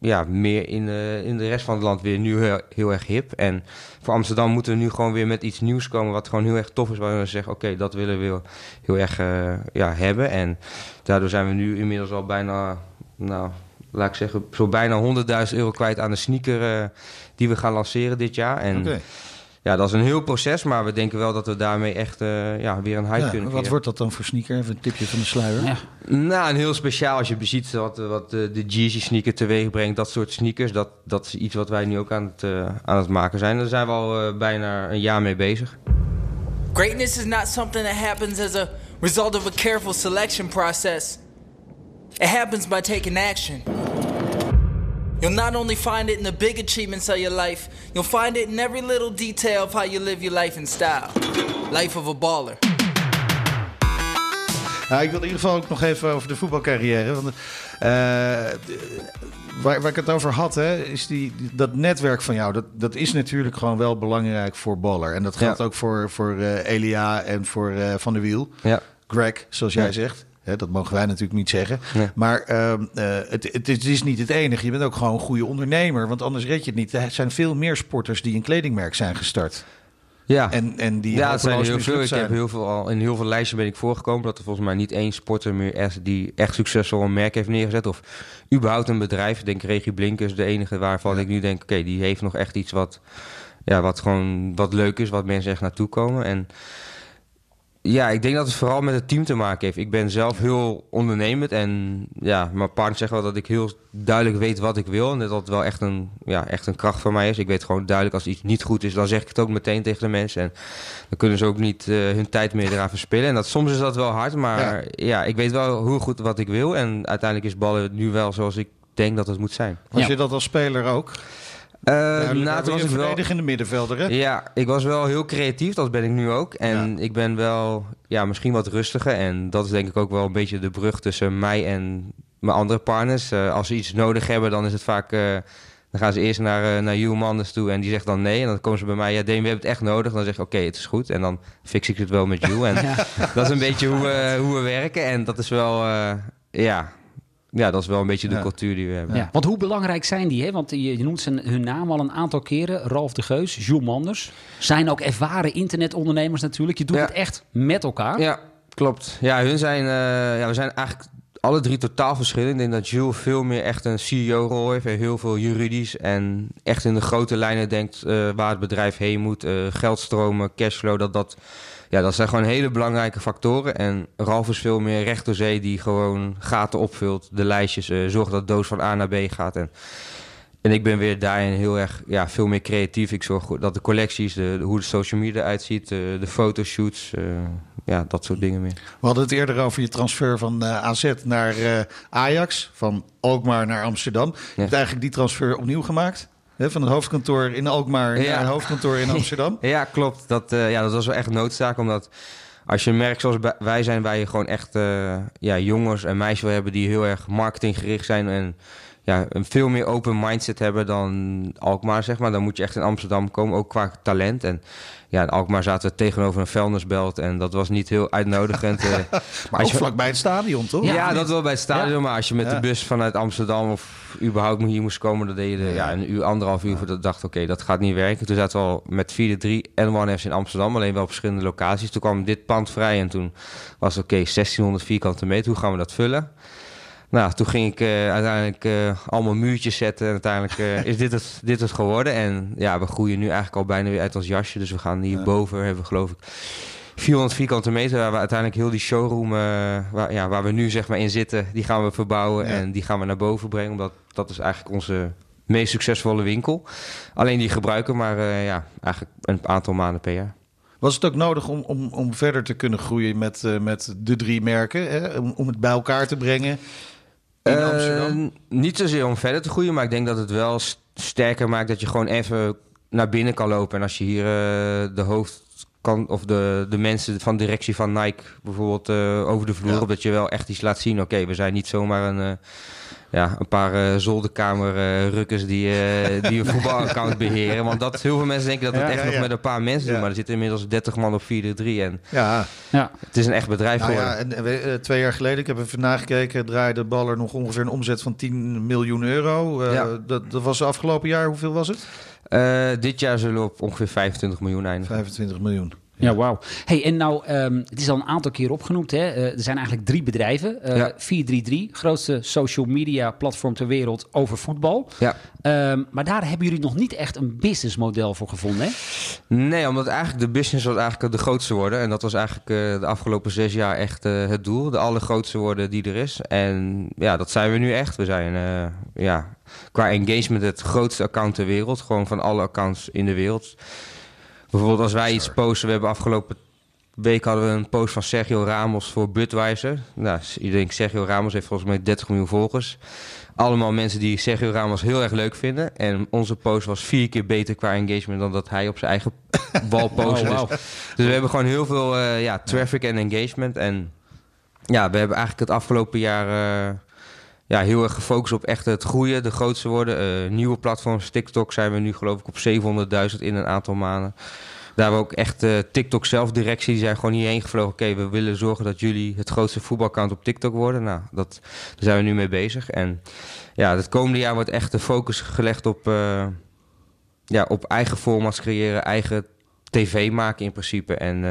[SPEAKER 3] ja, meer in de, in de rest van het land weer nu heel, erg hip. En voor Amsterdam moeten we nu gewoon weer met iets nieuws komen wat gewoon heel erg tof is. Waar we zeggen, oké, dat willen we heel erg uh, ja, hebben. En daardoor zijn we nu inmiddels al bijna, nou, laat ik zeggen, zo bijna 100.000 euro kwijt aan de sneaker eh, die we gaan lanceren dit jaar. En. Ja, dat is een heel proces, maar we denken wel dat we daarmee echt eh, ja, weer een hype
[SPEAKER 2] Ja,
[SPEAKER 3] kunnen
[SPEAKER 2] wat
[SPEAKER 3] creëren.
[SPEAKER 2] wordt dat dan voor sneaker? Even een tipje van de sluier.
[SPEAKER 9] Ja.
[SPEAKER 3] Nou, een heel speciaal. Als je ziet wat, wat de Jeezy sneaker teweeg brengt, dat soort sneakers, dat, dat is iets wat wij nu ook aan het, eh, aan het maken zijn. Daar zijn we al eh, bijna een jaar mee bezig.
[SPEAKER 12] Greatness is not something that happens as a result of a careful selection process. It happens by taking action. You'll not only find it in the big achievements of your life, you'll find it in every little detail of how you live your life in style. Life of a baller.
[SPEAKER 2] Nou, ik wil in ieder geval ook nog even over de voetbalcarrière. Want, eh, waar, waar ik het over had, hè, is die, dat netwerk van jou. Dat, dat is natuurlijk gewoon wel belangrijk voor Baller. En dat geldt
[SPEAKER 3] Ja.
[SPEAKER 2] ook voor, voor eh, Elia en voor eh, Van der Wiel.
[SPEAKER 3] Ja.
[SPEAKER 2] Greg, zoals jij
[SPEAKER 3] Ja.
[SPEAKER 2] zegt. Hè, dat mogen wij natuurlijk niet zeggen.
[SPEAKER 3] Nee.
[SPEAKER 2] Maar ehm, eh, het, het, het is niet het enige. Je bent ook gewoon een goede ondernemer. Want anders red je het niet. Er zijn veel meer sporters die een kledingmerk zijn gestart.
[SPEAKER 3] Ja,
[SPEAKER 2] En, en die
[SPEAKER 3] ja zijn heel veel. Ik heb heel veel al, in heel veel lijstjes ben ik voorgekomen dat er volgens mij niet één sporter meer is die echt succesvol een merk heeft neergezet. Of überhaupt een bedrijf. Ik denk Regie Blinkers, de enige waarvan ik nu denk, oké, die heeft nog echt iets wat, ja, wat gewoon wat leuk is, wat mensen echt naartoe komen. En ja, ik denk dat het vooral met het team te maken heeft. Ik ben zelf heel ondernemend en ja, mijn partner zegt wel dat ik heel duidelijk weet wat ik wil. En dat dat wel echt een, ja, echt een kracht van mij is. Ik weet gewoon duidelijk als iets niet goed is, dan zeg ik het ook meteen tegen de mensen. En dan kunnen ze ook niet eh, hun tijd meer eraan verspillen. En dat, soms is dat wel hard, maar ja. ik weet wel hoe goed wat ik wil. En uiteindelijk is ballen nu wel zoals ik denk dat het moet zijn.
[SPEAKER 2] Was
[SPEAKER 9] Ja.
[SPEAKER 2] je dat als speler ook? Duidelijk,
[SPEAKER 3] nou, toen was ik wel...
[SPEAKER 2] verdedigende middenvelder, hè?
[SPEAKER 3] Ja, ik was wel heel creatief, dat ben ik nu ook. En ik ben wel ja, misschien wat rustiger. En dat is denk ik ook wel een beetje de brug tussen mij en mijn andere partners. Eh, als ze iets nodig hebben, dan is het vaak... eh, dan gaan ze eerst naar, eh naar Hugh Manders toe en die zegt dan nee. En dan komen ze bij mij, ja Deen, we hebben het echt nodig. Dan zeg ik, oké, het is goed. En dan fix ik het wel met Hugh. En dat is een beetje hoe we, hoe we werken. En dat is wel, ja... Ja, dat is wel een beetje de
[SPEAKER 2] Ja.
[SPEAKER 3] cultuur die we hebben.
[SPEAKER 9] Ja. Want hoe belangrijk zijn die? Hè? Want je, noemt zijn, hun naam al een aantal keren. Ralf de Geus, Jules Manders. Zijn ook ervaren internetondernemers natuurlijk. Je doet
[SPEAKER 3] Ja.
[SPEAKER 9] het echt met elkaar.
[SPEAKER 3] Ja, klopt. Ja, hun zijn, eh, ja, we zijn eigenlijk alle drie totaal verschillend. Ik denk dat Jules veel meer echt een CEO-rol heeft. en Heel veel juridisch en echt in de grote lijnen denkt eh, waar het bedrijf heen moet. eh, geldstromen, cashflow, dat, dat, ja, dat zijn gewoon hele belangrijke factoren. En Ralf is veel meer recht door zee die gewoon gaten opvult. De lijstjes, eh zorgt dat de doos van A naar B gaat. En, en ik ben weer daarin heel erg ja, veel meer creatief. Ik zorg dat de collecties, de, de- hoe de social media eruit ziet, de, de fotoshoots, eh, ja, dat soort dingen meer.
[SPEAKER 2] We hadden het eerder over je transfer van eh, AZ naar eh, Ajax, van Alkmaar naar Amsterdam. Je hebt eigenlijk die transfer opnieuw gemaakt. Hè, van het hoofdkantoor in Alkmaar
[SPEAKER 3] Ja.
[SPEAKER 2] naar het hoofdkantoor in Amsterdam.
[SPEAKER 3] Ja, klopt. Dat, eh, ja, dat was wel echt noodzaak. Omdat als je een merk zoals wij zijn, waar je gewoon echt eh, ja, jongens en meisjes wil hebben die heel erg marketinggericht zijn en ja, een veel meer open mindset hebben dan Alkmaar, zeg maar. Dan moet je echt in Amsterdam komen, ook qua talent. En ja, in Alkmaar zaten we tegenover een vuilnisbelt en dat was niet heel uitnodigend. eh.
[SPEAKER 2] Maar
[SPEAKER 3] Als
[SPEAKER 2] ook
[SPEAKER 3] je-
[SPEAKER 2] vlakbij het stadion, toch?
[SPEAKER 3] ja, dat wel bij het stadion.
[SPEAKER 2] Ja.
[SPEAKER 3] Maar als je met
[SPEAKER 2] Ja.
[SPEAKER 3] de bus vanuit Amsterdam of überhaupt hier moest komen, dan deed je er, ja, een uur, anderhalf uur voor dat dacht, oké, dat gaat niet werken. Toen zaten we al met 4-3 en One F's in Amsterdam, alleen wel op verschillende locaties. Toen kwam dit pand vrij en toen was het, oké, 1600 vierkante meter, hoe gaan we dat vullen? Nou, toen ging ik eh, uiteindelijk eh, allemaal muurtjes zetten. En uiteindelijk eh, is dit het, dit het geworden. En ja, we groeien nu eigenlijk al bijna weer uit ons jasje. Dus we gaan hierboven, hebben we geloof ik 400 vierkante meter. Waar we uiteindelijk heel die showroom, waar, ja, waar we nu zeg maar in zitten, die gaan we verbouwen.
[SPEAKER 2] Ja.
[SPEAKER 3] En die gaan we naar boven brengen. Omdat dat is eigenlijk onze meest succesvolle winkel. Alleen die gebruiken we maar ja, eigenlijk een aantal maanden per jaar.
[SPEAKER 2] Was het ook nodig om, om, om verder te kunnen groeien met, met de drie merken? Hè? Om, om het bij elkaar te brengen in
[SPEAKER 3] Eh,
[SPEAKER 2] Amsterdam?
[SPEAKER 3] Niet zozeer om verder te groeien, maar ik denk dat het wel st- sterker maakt dat je gewoon even naar binnen kan lopen. En als je hier eh, de hoofd kan, of de, de mensen van de directie van Nike bijvoorbeeld eh, over de vloer, dat je wel echt iets laat zien. Oké, we zijn niet zomaar een, eh, ja, een paar eh zolderkamer eh, rukkers die, eh, die een voetbalaccount beheren. Want dat, heel veel mensen denken dat het
[SPEAKER 2] Ja,
[SPEAKER 3] echt
[SPEAKER 2] ja,
[SPEAKER 3] nog
[SPEAKER 2] ja.
[SPEAKER 3] met een paar mensen
[SPEAKER 2] Ja.
[SPEAKER 3] doen. Maar er zitten inmiddels 30 man op 4-3 en
[SPEAKER 2] Ja.
[SPEAKER 9] Ja.
[SPEAKER 3] het is een echt bedrijf
[SPEAKER 2] Nou
[SPEAKER 3] geworden.
[SPEAKER 2] ja, en, twee jaar geleden, ik heb even nagekeken, draaide Baller nog ongeveer een omzet van 10 miljoen euro. Eh,
[SPEAKER 3] Ja.
[SPEAKER 2] dat, dat was afgelopen jaar, hoeveel was het?
[SPEAKER 3] Eh, dit jaar zullen we op ongeveer 25 miljoen eindigen.
[SPEAKER 2] 25 miljoen.
[SPEAKER 9] Ja, wauw. Hey, en nou, ehm, het is al een aantal keer opgenoemd. Hè? Eh, er zijn eigenlijk drie bedrijven. Eh
[SPEAKER 3] Ja.
[SPEAKER 9] 433, grootste social media platform ter wereld over voetbal.
[SPEAKER 3] Ja.
[SPEAKER 9] Ehm, maar daar hebben jullie nog niet echt een businessmodel voor gevonden, hè?
[SPEAKER 3] Nee, omdat eigenlijk de business was eigenlijk de grootste worden. En dat was eigenlijk eh, de afgelopen zes jaar echt eh, het doel. De allergrootste worden die er is. En ja, dat zijn we nu echt. We zijn eh, ja, qua engagement het grootste account ter wereld. Gewoon van alle accounts in de wereld. Bijvoorbeeld als wij iets posten. We hebben afgelopen week hadden we een post van Sergio Ramos voor Budweiser. Nou, ik denk Sergio Ramos heeft volgens mij 30 miljoen volgers. Allemaal mensen die Sergio Ramos heel erg leuk vinden. En onze post was vier keer beter qua engagement dan dat hij op zijn eigen wal postte.
[SPEAKER 9] Oh.
[SPEAKER 3] Dus, dus we hebben gewoon heel veel eh, ja, traffic en engagement. En ja, we hebben eigenlijk het afgelopen jaar eh, ja, heel erg gefocust op echt het groeien, de grootste worden. Eh, nieuwe platforms, TikTok zijn we nu geloof ik op 700.000 in een aantal maanden. Daar hebben we ook echt eh, TikTok zelf directie. Die zijn gewoon hierheen gevlogen. Oké, we willen zorgen dat jullie het grootste voetbalkant op TikTok worden. Nou, dat, daar zijn we nu mee bezig. En ja, het komende jaar wordt echt de focus gelegd op, eh, ja, op eigen formats creëren, eigen tv maken in principe. En eh,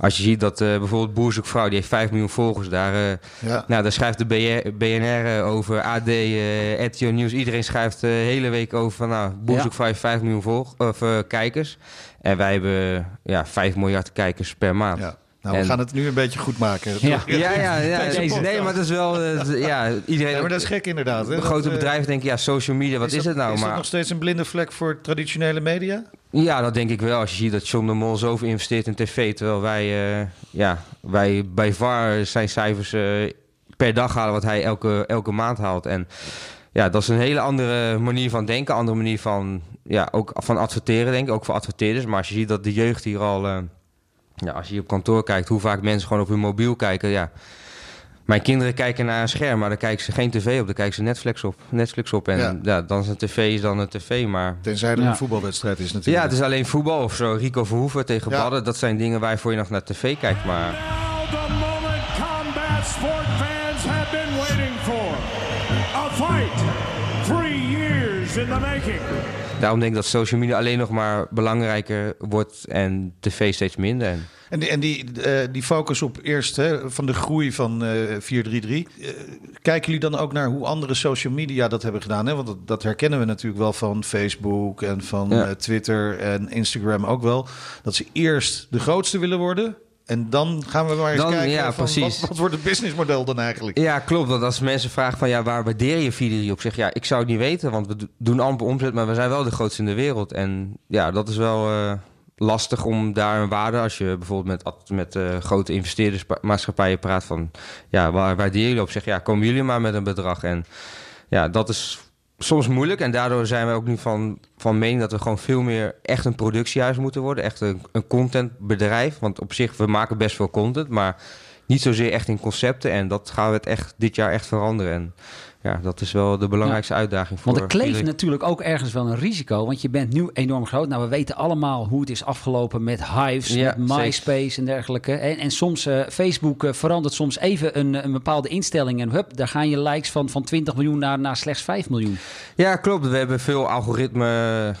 [SPEAKER 3] als je ziet dat eh, bijvoorbeeld Boerzoekvrouw, die heeft 5 miljoen volgers. Daar, eh,
[SPEAKER 2] Ja.
[SPEAKER 3] nou, daar schrijft de BR BNR over, AD, RTL Nieuws. Iedereen schrijft de hele week over van nou, Boerzoekvrouw heeft 5 miljoen volg of, kijkers. En wij hebben ja, 5 miljard kijkers per maand.
[SPEAKER 2] Ja. Nou, we
[SPEAKER 3] En-
[SPEAKER 2] gaan het nu een beetje goed maken.
[SPEAKER 9] Ja.
[SPEAKER 3] ja, ja, ja.
[SPEAKER 2] Deze
[SPEAKER 3] nee, maar dat is wel... ja, iedereen,
[SPEAKER 2] Ja, maar dat is gek inderdaad. Hè?
[SPEAKER 3] grote bedrijven denken, ja, social media, wat is,
[SPEAKER 2] dat-
[SPEAKER 3] het nou?
[SPEAKER 2] Is
[SPEAKER 3] maar
[SPEAKER 2] dat nog steeds een blinde vlek voor traditionele media?
[SPEAKER 3] Ja, dat denk ik wel. Als je ziet dat John de Mol zoveel investeert in tv, terwijl wij, eh, ja, wij bij VAR zijn cijfers eh, per dag halen wat hij elke, elke maand haalt. En ja, dat is een hele andere manier van denken, andere manier van, ja, ook van adverteren, denk ik, ook voor adverteerders. Maar als je ziet dat de jeugd hier al, eh, ja, als je op kantoor kijkt, hoe vaak mensen gewoon op hun mobiel kijken, ja. Mijn kinderen kijken naar een scherm, maar daar kijken ze geen tv op. Daar kijken ze Netflix op. Netflix op. En
[SPEAKER 2] Ja.
[SPEAKER 3] ja. dan is een tv is dan een tv. Maar
[SPEAKER 2] Tenzij er
[SPEAKER 9] Ja.
[SPEAKER 2] een voetbalwedstrijd is natuurlijk.
[SPEAKER 3] ja, het is alleen voetbal of zo. Rico Verhoeven tegen
[SPEAKER 2] Ja.
[SPEAKER 3] Badden. Dat zijn dingen waarvoor je nog naar tv kijkt. Maar
[SPEAKER 5] The moment combat sport fans have been waiting for. A fight. Three years in the making.
[SPEAKER 3] daarom denk ik dat social media alleen nog maar belangrijker wordt. En tv steeds minder. En
[SPEAKER 2] die, en die, eh, die focus op eerst hè, van de groei van eh 433. eh, kijken jullie dan ook naar hoe andere social media dat hebben gedaan? Hè? Want dat, dat herkennen we natuurlijk wel van Facebook en van
[SPEAKER 3] Ja.
[SPEAKER 2] eh, Twitter en Instagram ook wel. Dat ze eerst de grootste willen worden. En dan gaan we maar eens
[SPEAKER 3] Dan-
[SPEAKER 2] kijken
[SPEAKER 3] ja,
[SPEAKER 2] van
[SPEAKER 3] precies.
[SPEAKER 2] Wat, wat wordt het businessmodel dan eigenlijk?
[SPEAKER 3] ja, klopt. Want als mensen vragen van ja, waar waardeer je 4 op? Zeg ja, ik zou het niet weten. Want we do- doen amper omzet, maar we zijn wel de grootste in de wereld. En ja, dat is wel eh, lastig om daar een waarde... als je bijvoorbeeld met, met eh, grote investeerdersmaatschappijen praat van... ja, waar waardeer je op? Zeg ja, komen jullie maar met een bedrag. En ja, dat is soms moeilijk. En daardoor zijn we ook nu van, van mening dat we gewoon veel meer echt een productiehuis moeten worden. Echt een, een contentbedrijf. Want op zich, we maken best veel content, maar niet zozeer echt in concepten. En dat gaan we het echt dit jaar echt veranderen. En ja, dat is wel de belangrijkste uitdaging voor
[SPEAKER 9] Want er kleeft
[SPEAKER 3] iedereen.
[SPEAKER 9] natuurlijk ook ergens wel een risico. Want je bent nu enorm groot. Nou, we weten allemaal hoe het is afgelopen met Hives,
[SPEAKER 3] Ja,
[SPEAKER 9] met MySpace en dergelijke. En, en soms, eh, Facebook eh, verandert soms even een, een bepaalde instelling. En hup, daar gaan je likes van, van 20 miljoen naar, naar slechts 5 miljoen.
[SPEAKER 3] Ja, klopt. We hebben veel algoritme,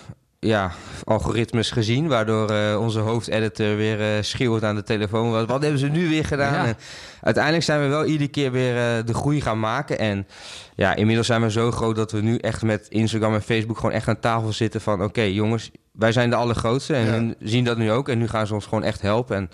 [SPEAKER 3] ja, algoritmes gezien. Waardoor eh, onze hoofdeditor weer eh schreeuwt aan de telefoon. Wat, wat hebben ze nu weer gedaan?
[SPEAKER 9] Ja.
[SPEAKER 3] En uiteindelijk zijn we wel iedere keer weer eh, de groei gaan maken. En ja, inmiddels zijn we zo groot dat we nu echt met Instagram en Facebook gewoon echt aan tafel zitten van... Oké jongens, wij zijn de allergrootste en
[SPEAKER 2] Ja.
[SPEAKER 3] zien dat nu ook. En nu gaan ze ons gewoon echt helpen. En.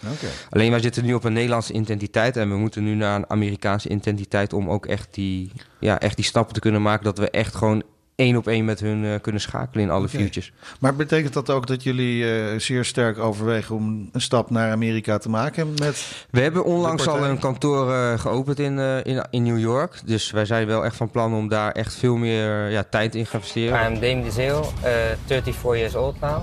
[SPEAKER 3] Alleen wij zitten nu op een Nederlandse identiteit en we moeten nu naar een Amerikaanse identiteit om ook echt die, ja, echt die stappen te kunnen maken dat we echt gewoon één op één met hun eh, kunnen schakelen in alle futures.
[SPEAKER 2] Maar betekent dat ook dat jullie eh, zeer sterk overwegen om een stap naar Amerika te maken met...
[SPEAKER 3] We hebben onlangs al een kantoor eh, geopend in, eh, in, in New York. Dus wij zijn wel echt van plan om daar echt veel meer ja, tijd in te investeren.
[SPEAKER 13] I'm Dame Dezeel, uh, 34 years old now.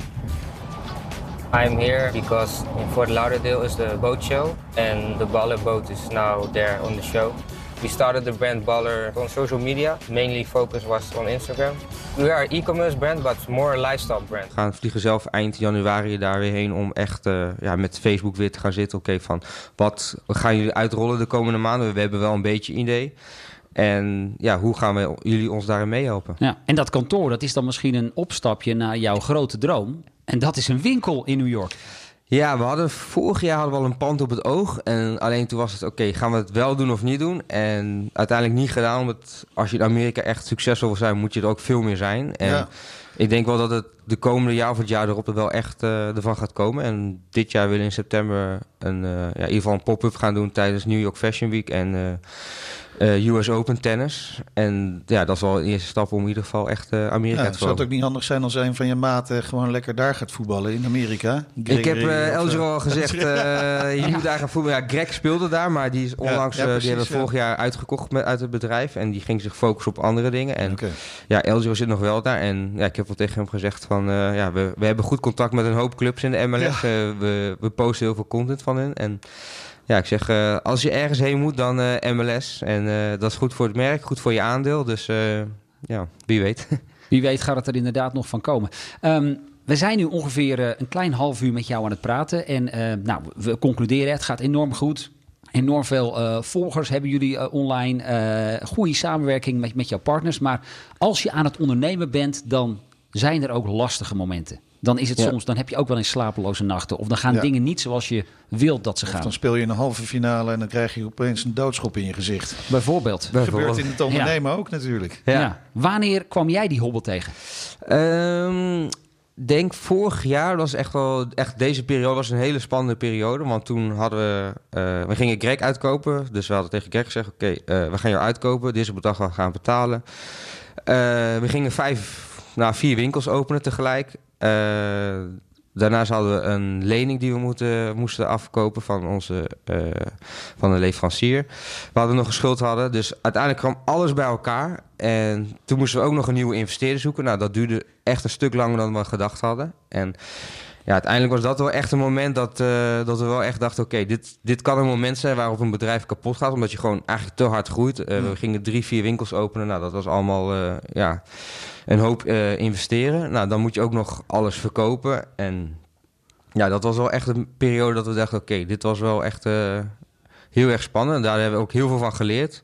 [SPEAKER 13] I'm here because in Fort Lauderdale is the boat show and the Baller boat is now there on the show. We started the brand Baller on social media. Mainly focus was on Instagram. We are an e-commerce brand, but more a lifestyle brand.
[SPEAKER 3] We gaan vliegen zelf eind januari daar weer heen om echt eh, ja, met Facebook weer te gaan zitten. Oké, van wat gaan jullie uitrollen de komende maanden? We hebben wel een beetje idee. En ja, hoe gaan we jullie ons daarin meehelpen?
[SPEAKER 9] Ja, en dat kantoor, dat is dan misschien een opstapje naar jouw grote droom. En dat is een winkel in New York.
[SPEAKER 3] Ja, we hadden vorig jaar hadden we al een pand op het oog. En alleen toen was het, oké, gaan we het wel doen of niet doen? En uiteindelijk niet gedaan, omdat als je in Amerika echt succesvol wil zijn, moet je er ook veel meer zijn. En
[SPEAKER 2] Ja.
[SPEAKER 3] ik denk wel dat het de komende jaar of het jaar erop er wel echt eh, ervan gaat komen. En dit jaar willen we in september een, eh, ja, in ieder geval een pop-up gaan doen tijdens New York Fashion Week en eh, eh, US Open tennis. En ja, dat is wel een eerste stap om in ieder geval echt eh, Amerika
[SPEAKER 2] Ja,
[SPEAKER 3] te
[SPEAKER 2] zou het
[SPEAKER 3] komen.
[SPEAKER 2] ook niet handig zijn als een van je maten gewoon lekker daar gaat voetballen in Amerika?
[SPEAKER 3] Ik heb uh, al gezegd, je moet daar gaan voetballen. Ja, Greg speelde daar, maar die is onlangs,
[SPEAKER 2] ja, precies,
[SPEAKER 3] die hebben we vorig jaar uitgekocht met, uit het bedrijf. En die ging zich focussen op andere dingen. En ja, Elger zit nog wel daar. En ja, ik heb wel tegen hem gezegd van, ja, we, we hebben goed contact met een hoop clubs in de MLS. We, we posten heel veel content van hen. En ja, ik zeg, eh, als je ergens heen moet, dan eh, MLS. En eh, dat is goed voor het merk, goed voor je aandeel. Dus ja, wie weet.
[SPEAKER 9] Wie weet gaat het er inderdaad nog van komen. Ehm, we zijn nu ongeveer een klein half uur met jou aan het praten. En nou, we concluderen, het gaat enorm goed. Enorm veel volgers hebben jullie online. goede samenwerking met, met jouw partners. Maar als je aan het ondernemen bent, dan zijn er ook lastige momenten. Dan is het
[SPEAKER 2] Ja.
[SPEAKER 9] soms, dan heb je ook wel eens slapeloze nachten. Of dan gaan
[SPEAKER 2] Ja.
[SPEAKER 9] dingen niet zoals je wilt dat ze
[SPEAKER 2] Of
[SPEAKER 9] gaan.
[SPEAKER 2] dan speel je een halve finale en dan krijg je opeens een doodschop in je gezicht.
[SPEAKER 9] Bijvoorbeeld.
[SPEAKER 2] Dat gebeurt in het ondernemen ook natuurlijk.
[SPEAKER 9] Ja. Wanneer kwam jij die hobbel tegen?
[SPEAKER 3] Ehm, denk vorig jaar, dat was echt wel, echt deze periode was een hele spannende periode. Want toen hadden we, eh, we gingen Greg uitkopen. Dus we hadden tegen Greg gezegd, oké, eh, we gaan jou uitkopen. Dit is het bedrag wat we gaan betalen. Eh, we gingen vijf, nou, vier winkels openen tegelijk. Eh, daarnaast hadden we een lening die we moeten, moesten afkopen van, onze, eh, van een leverancier. We hadden nog een schuld hadden. Dus uiteindelijk kwam alles bij elkaar. En toen moesten we ook nog een nieuwe investeerder zoeken. Nou, dat duurde echt een stuk langer dan we gedacht hadden. En ja, uiteindelijk was dat wel echt een moment dat, eh, dat we wel echt dachten... oké, dit, dit kan een moment zijn waarop een bedrijf kapot gaat... omdat je gewoon eigenlijk te hard groeit. Eh, We gingen drie, vier winkels openen. Nou, dat was allemaal eh, ja, een hoop investeren. Nou, dan moet je ook nog alles verkopen. En ja, dat was wel echt een periode dat we dachten... oké, dit was wel echt heel erg spannend. En daar hebben we ook heel veel van geleerd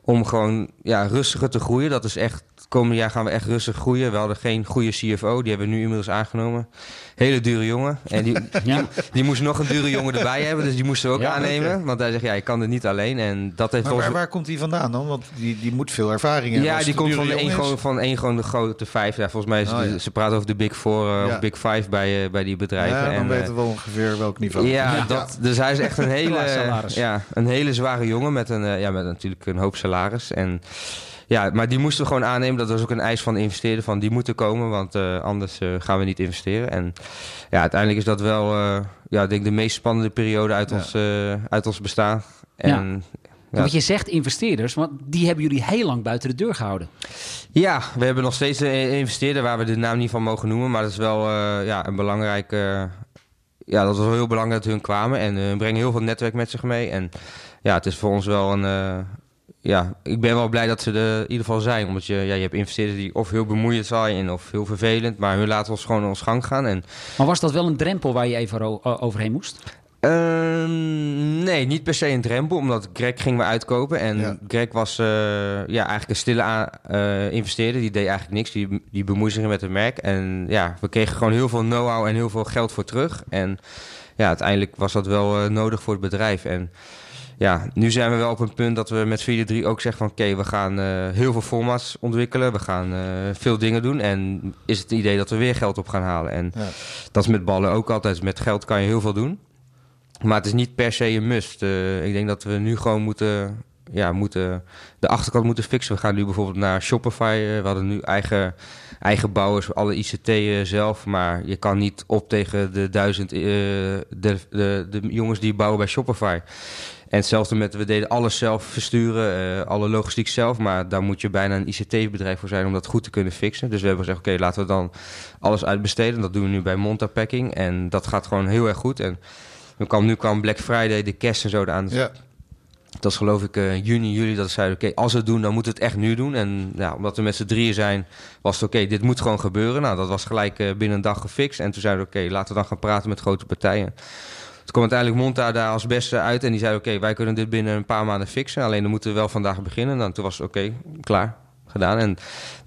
[SPEAKER 3] om gewoon ja, rustiger te groeien. Dat is echt, komende jaar gaan we echt rustig groeien. We hadden geen goede CFO, die hebben we nu inmiddels aangenomen. Hele dure jongen. En die, die, die moest nog een dure jongen erbij hebben, dus die moesten we ook
[SPEAKER 2] Ja,
[SPEAKER 3] aannemen. Want hij zegt, ja, ik kan dit niet alleen. En dat heeft
[SPEAKER 2] Maar
[SPEAKER 3] ons...
[SPEAKER 2] waar, waar komt die vandaan dan? Want die, die moet veel ervaring hebben.
[SPEAKER 3] Ja, die komt van één gewoon, van één gewoon de grote vijf. Ja, volgens mij is
[SPEAKER 2] Oh,
[SPEAKER 3] de-
[SPEAKER 2] ja.
[SPEAKER 3] ze praten over de Big Four eh,
[SPEAKER 2] Ja.
[SPEAKER 3] of Big Five bij, eh, bij die bedrijven.
[SPEAKER 2] Ja, dan
[SPEAKER 3] En,
[SPEAKER 2] weten
[SPEAKER 3] eh,
[SPEAKER 2] we ongeveer welk niveau.
[SPEAKER 3] ja, Dat, dus hij is echt een hele, ja, een hele zware jongen met, een, eh, ja, met natuurlijk een hoop salaris. En, ja, maar die moesten we gewoon aannemen. Dat was ook een eis van de investeerder van die moeten komen, want eh, anders eh, gaan we niet investeren. En ja, uiteindelijk is dat wel eh, ja, ik denk de meest spannende periode uit, ons, uit ons bestaan. En, ja.
[SPEAKER 9] Want je zegt investeerders, want die hebben jullie heel lang buiten de deur gehouden.
[SPEAKER 3] Ja, we hebben nog steeds een investeerder waar we de naam niet van mogen noemen. Maar dat is wel eh, ja, een belangrijk. eh, ja, dat was wel heel belangrijk dat hun kwamen. En eh, hun brengen heel veel netwerk met zich mee. En ja, het is voor ons wel een. eh, ja, ik ben wel blij dat ze er in ieder geval zijn. Omdat je, ja, je hebt investeerders die of heel bemoeiend zijn of heel vervelend. Maar hun laten ons gewoon ons gang gaan. En
[SPEAKER 9] Maar was dat wel een drempel waar je even o- overheen moest?
[SPEAKER 3] Ehm, nee, niet per se een drempel, omdat Greg gingen we uitkopen. En Greg was eh, ja, eigenlijk een stille eh, investeerder. Die deed eigenlijk niks. Die, die bemoeide zich met het merk. En ja, we kregen gewoon heel veel know-how en heel veel geld voor terug. En ja, uiteindelijk was dat wel eh, nodig voor het bedrijf. En ja, nu zijn we wel op een punt dat we met 4-3 ook zeggen van... oké, we gaan eh, heel veel formats ontwikkelen. We gaan eh, veel dingen doen. En is het idee dat we weer geld op gaan halen. En
[SPEAKER 2] Ja.
[SPEAKER 3] dat is met ballen ook altijd. Met geld kan je heel veel doen. Maar het is niet per se een must. Eh, ik denk dat we nu gewoon moeten, ja, moeten de achterkant moeten fixen. We gaan nu bijvoorbeeld naar Shopify. We hadden nu eigen, eigen bouwers, alle ICT zelf. Maar je kan niet op tegen de duizend de, de, de jongens die bouwen bij Shopify. En hetzelfde met, we deden alles zelf versturen, eh, alle logistiek zelf. Maar daar moet je bijna een ICT-bedrijf voor zijn om dat goed te kunnen fixen. Dus we hebben gezegd, oké, laten we dan alles uitbesteden. Dat doen we nu bij Monta Packing. En dat gaat gewoon heel erg goed. En nu kwam, nu kwam Black Friday, de kerst en zo eraan.
[SPEAKER 2] Ja.
[SPEAKER 3] Dat is geloof ik eh, juni, juli dat ze zeiden... oké, als we het doen, dan moeten we het echt nu doen. En ja, omdat we met z'n drieën zijn, was het oké, dit moet gewoon gebeuren. Nou, dat was gelijk eh, binnen een dag gefixt. En toen zeiden we, oké, laten we dan gaan praten met grote partijen. Toen kwam uiteindelijk Monta daar als beste uit. En die zei, oké, wij kunnen dit binnen een paar maanden fixen. Alleen dan moeten we wel vandaag beginnen. Nou, toen was het, oké, klaar. gedaan. En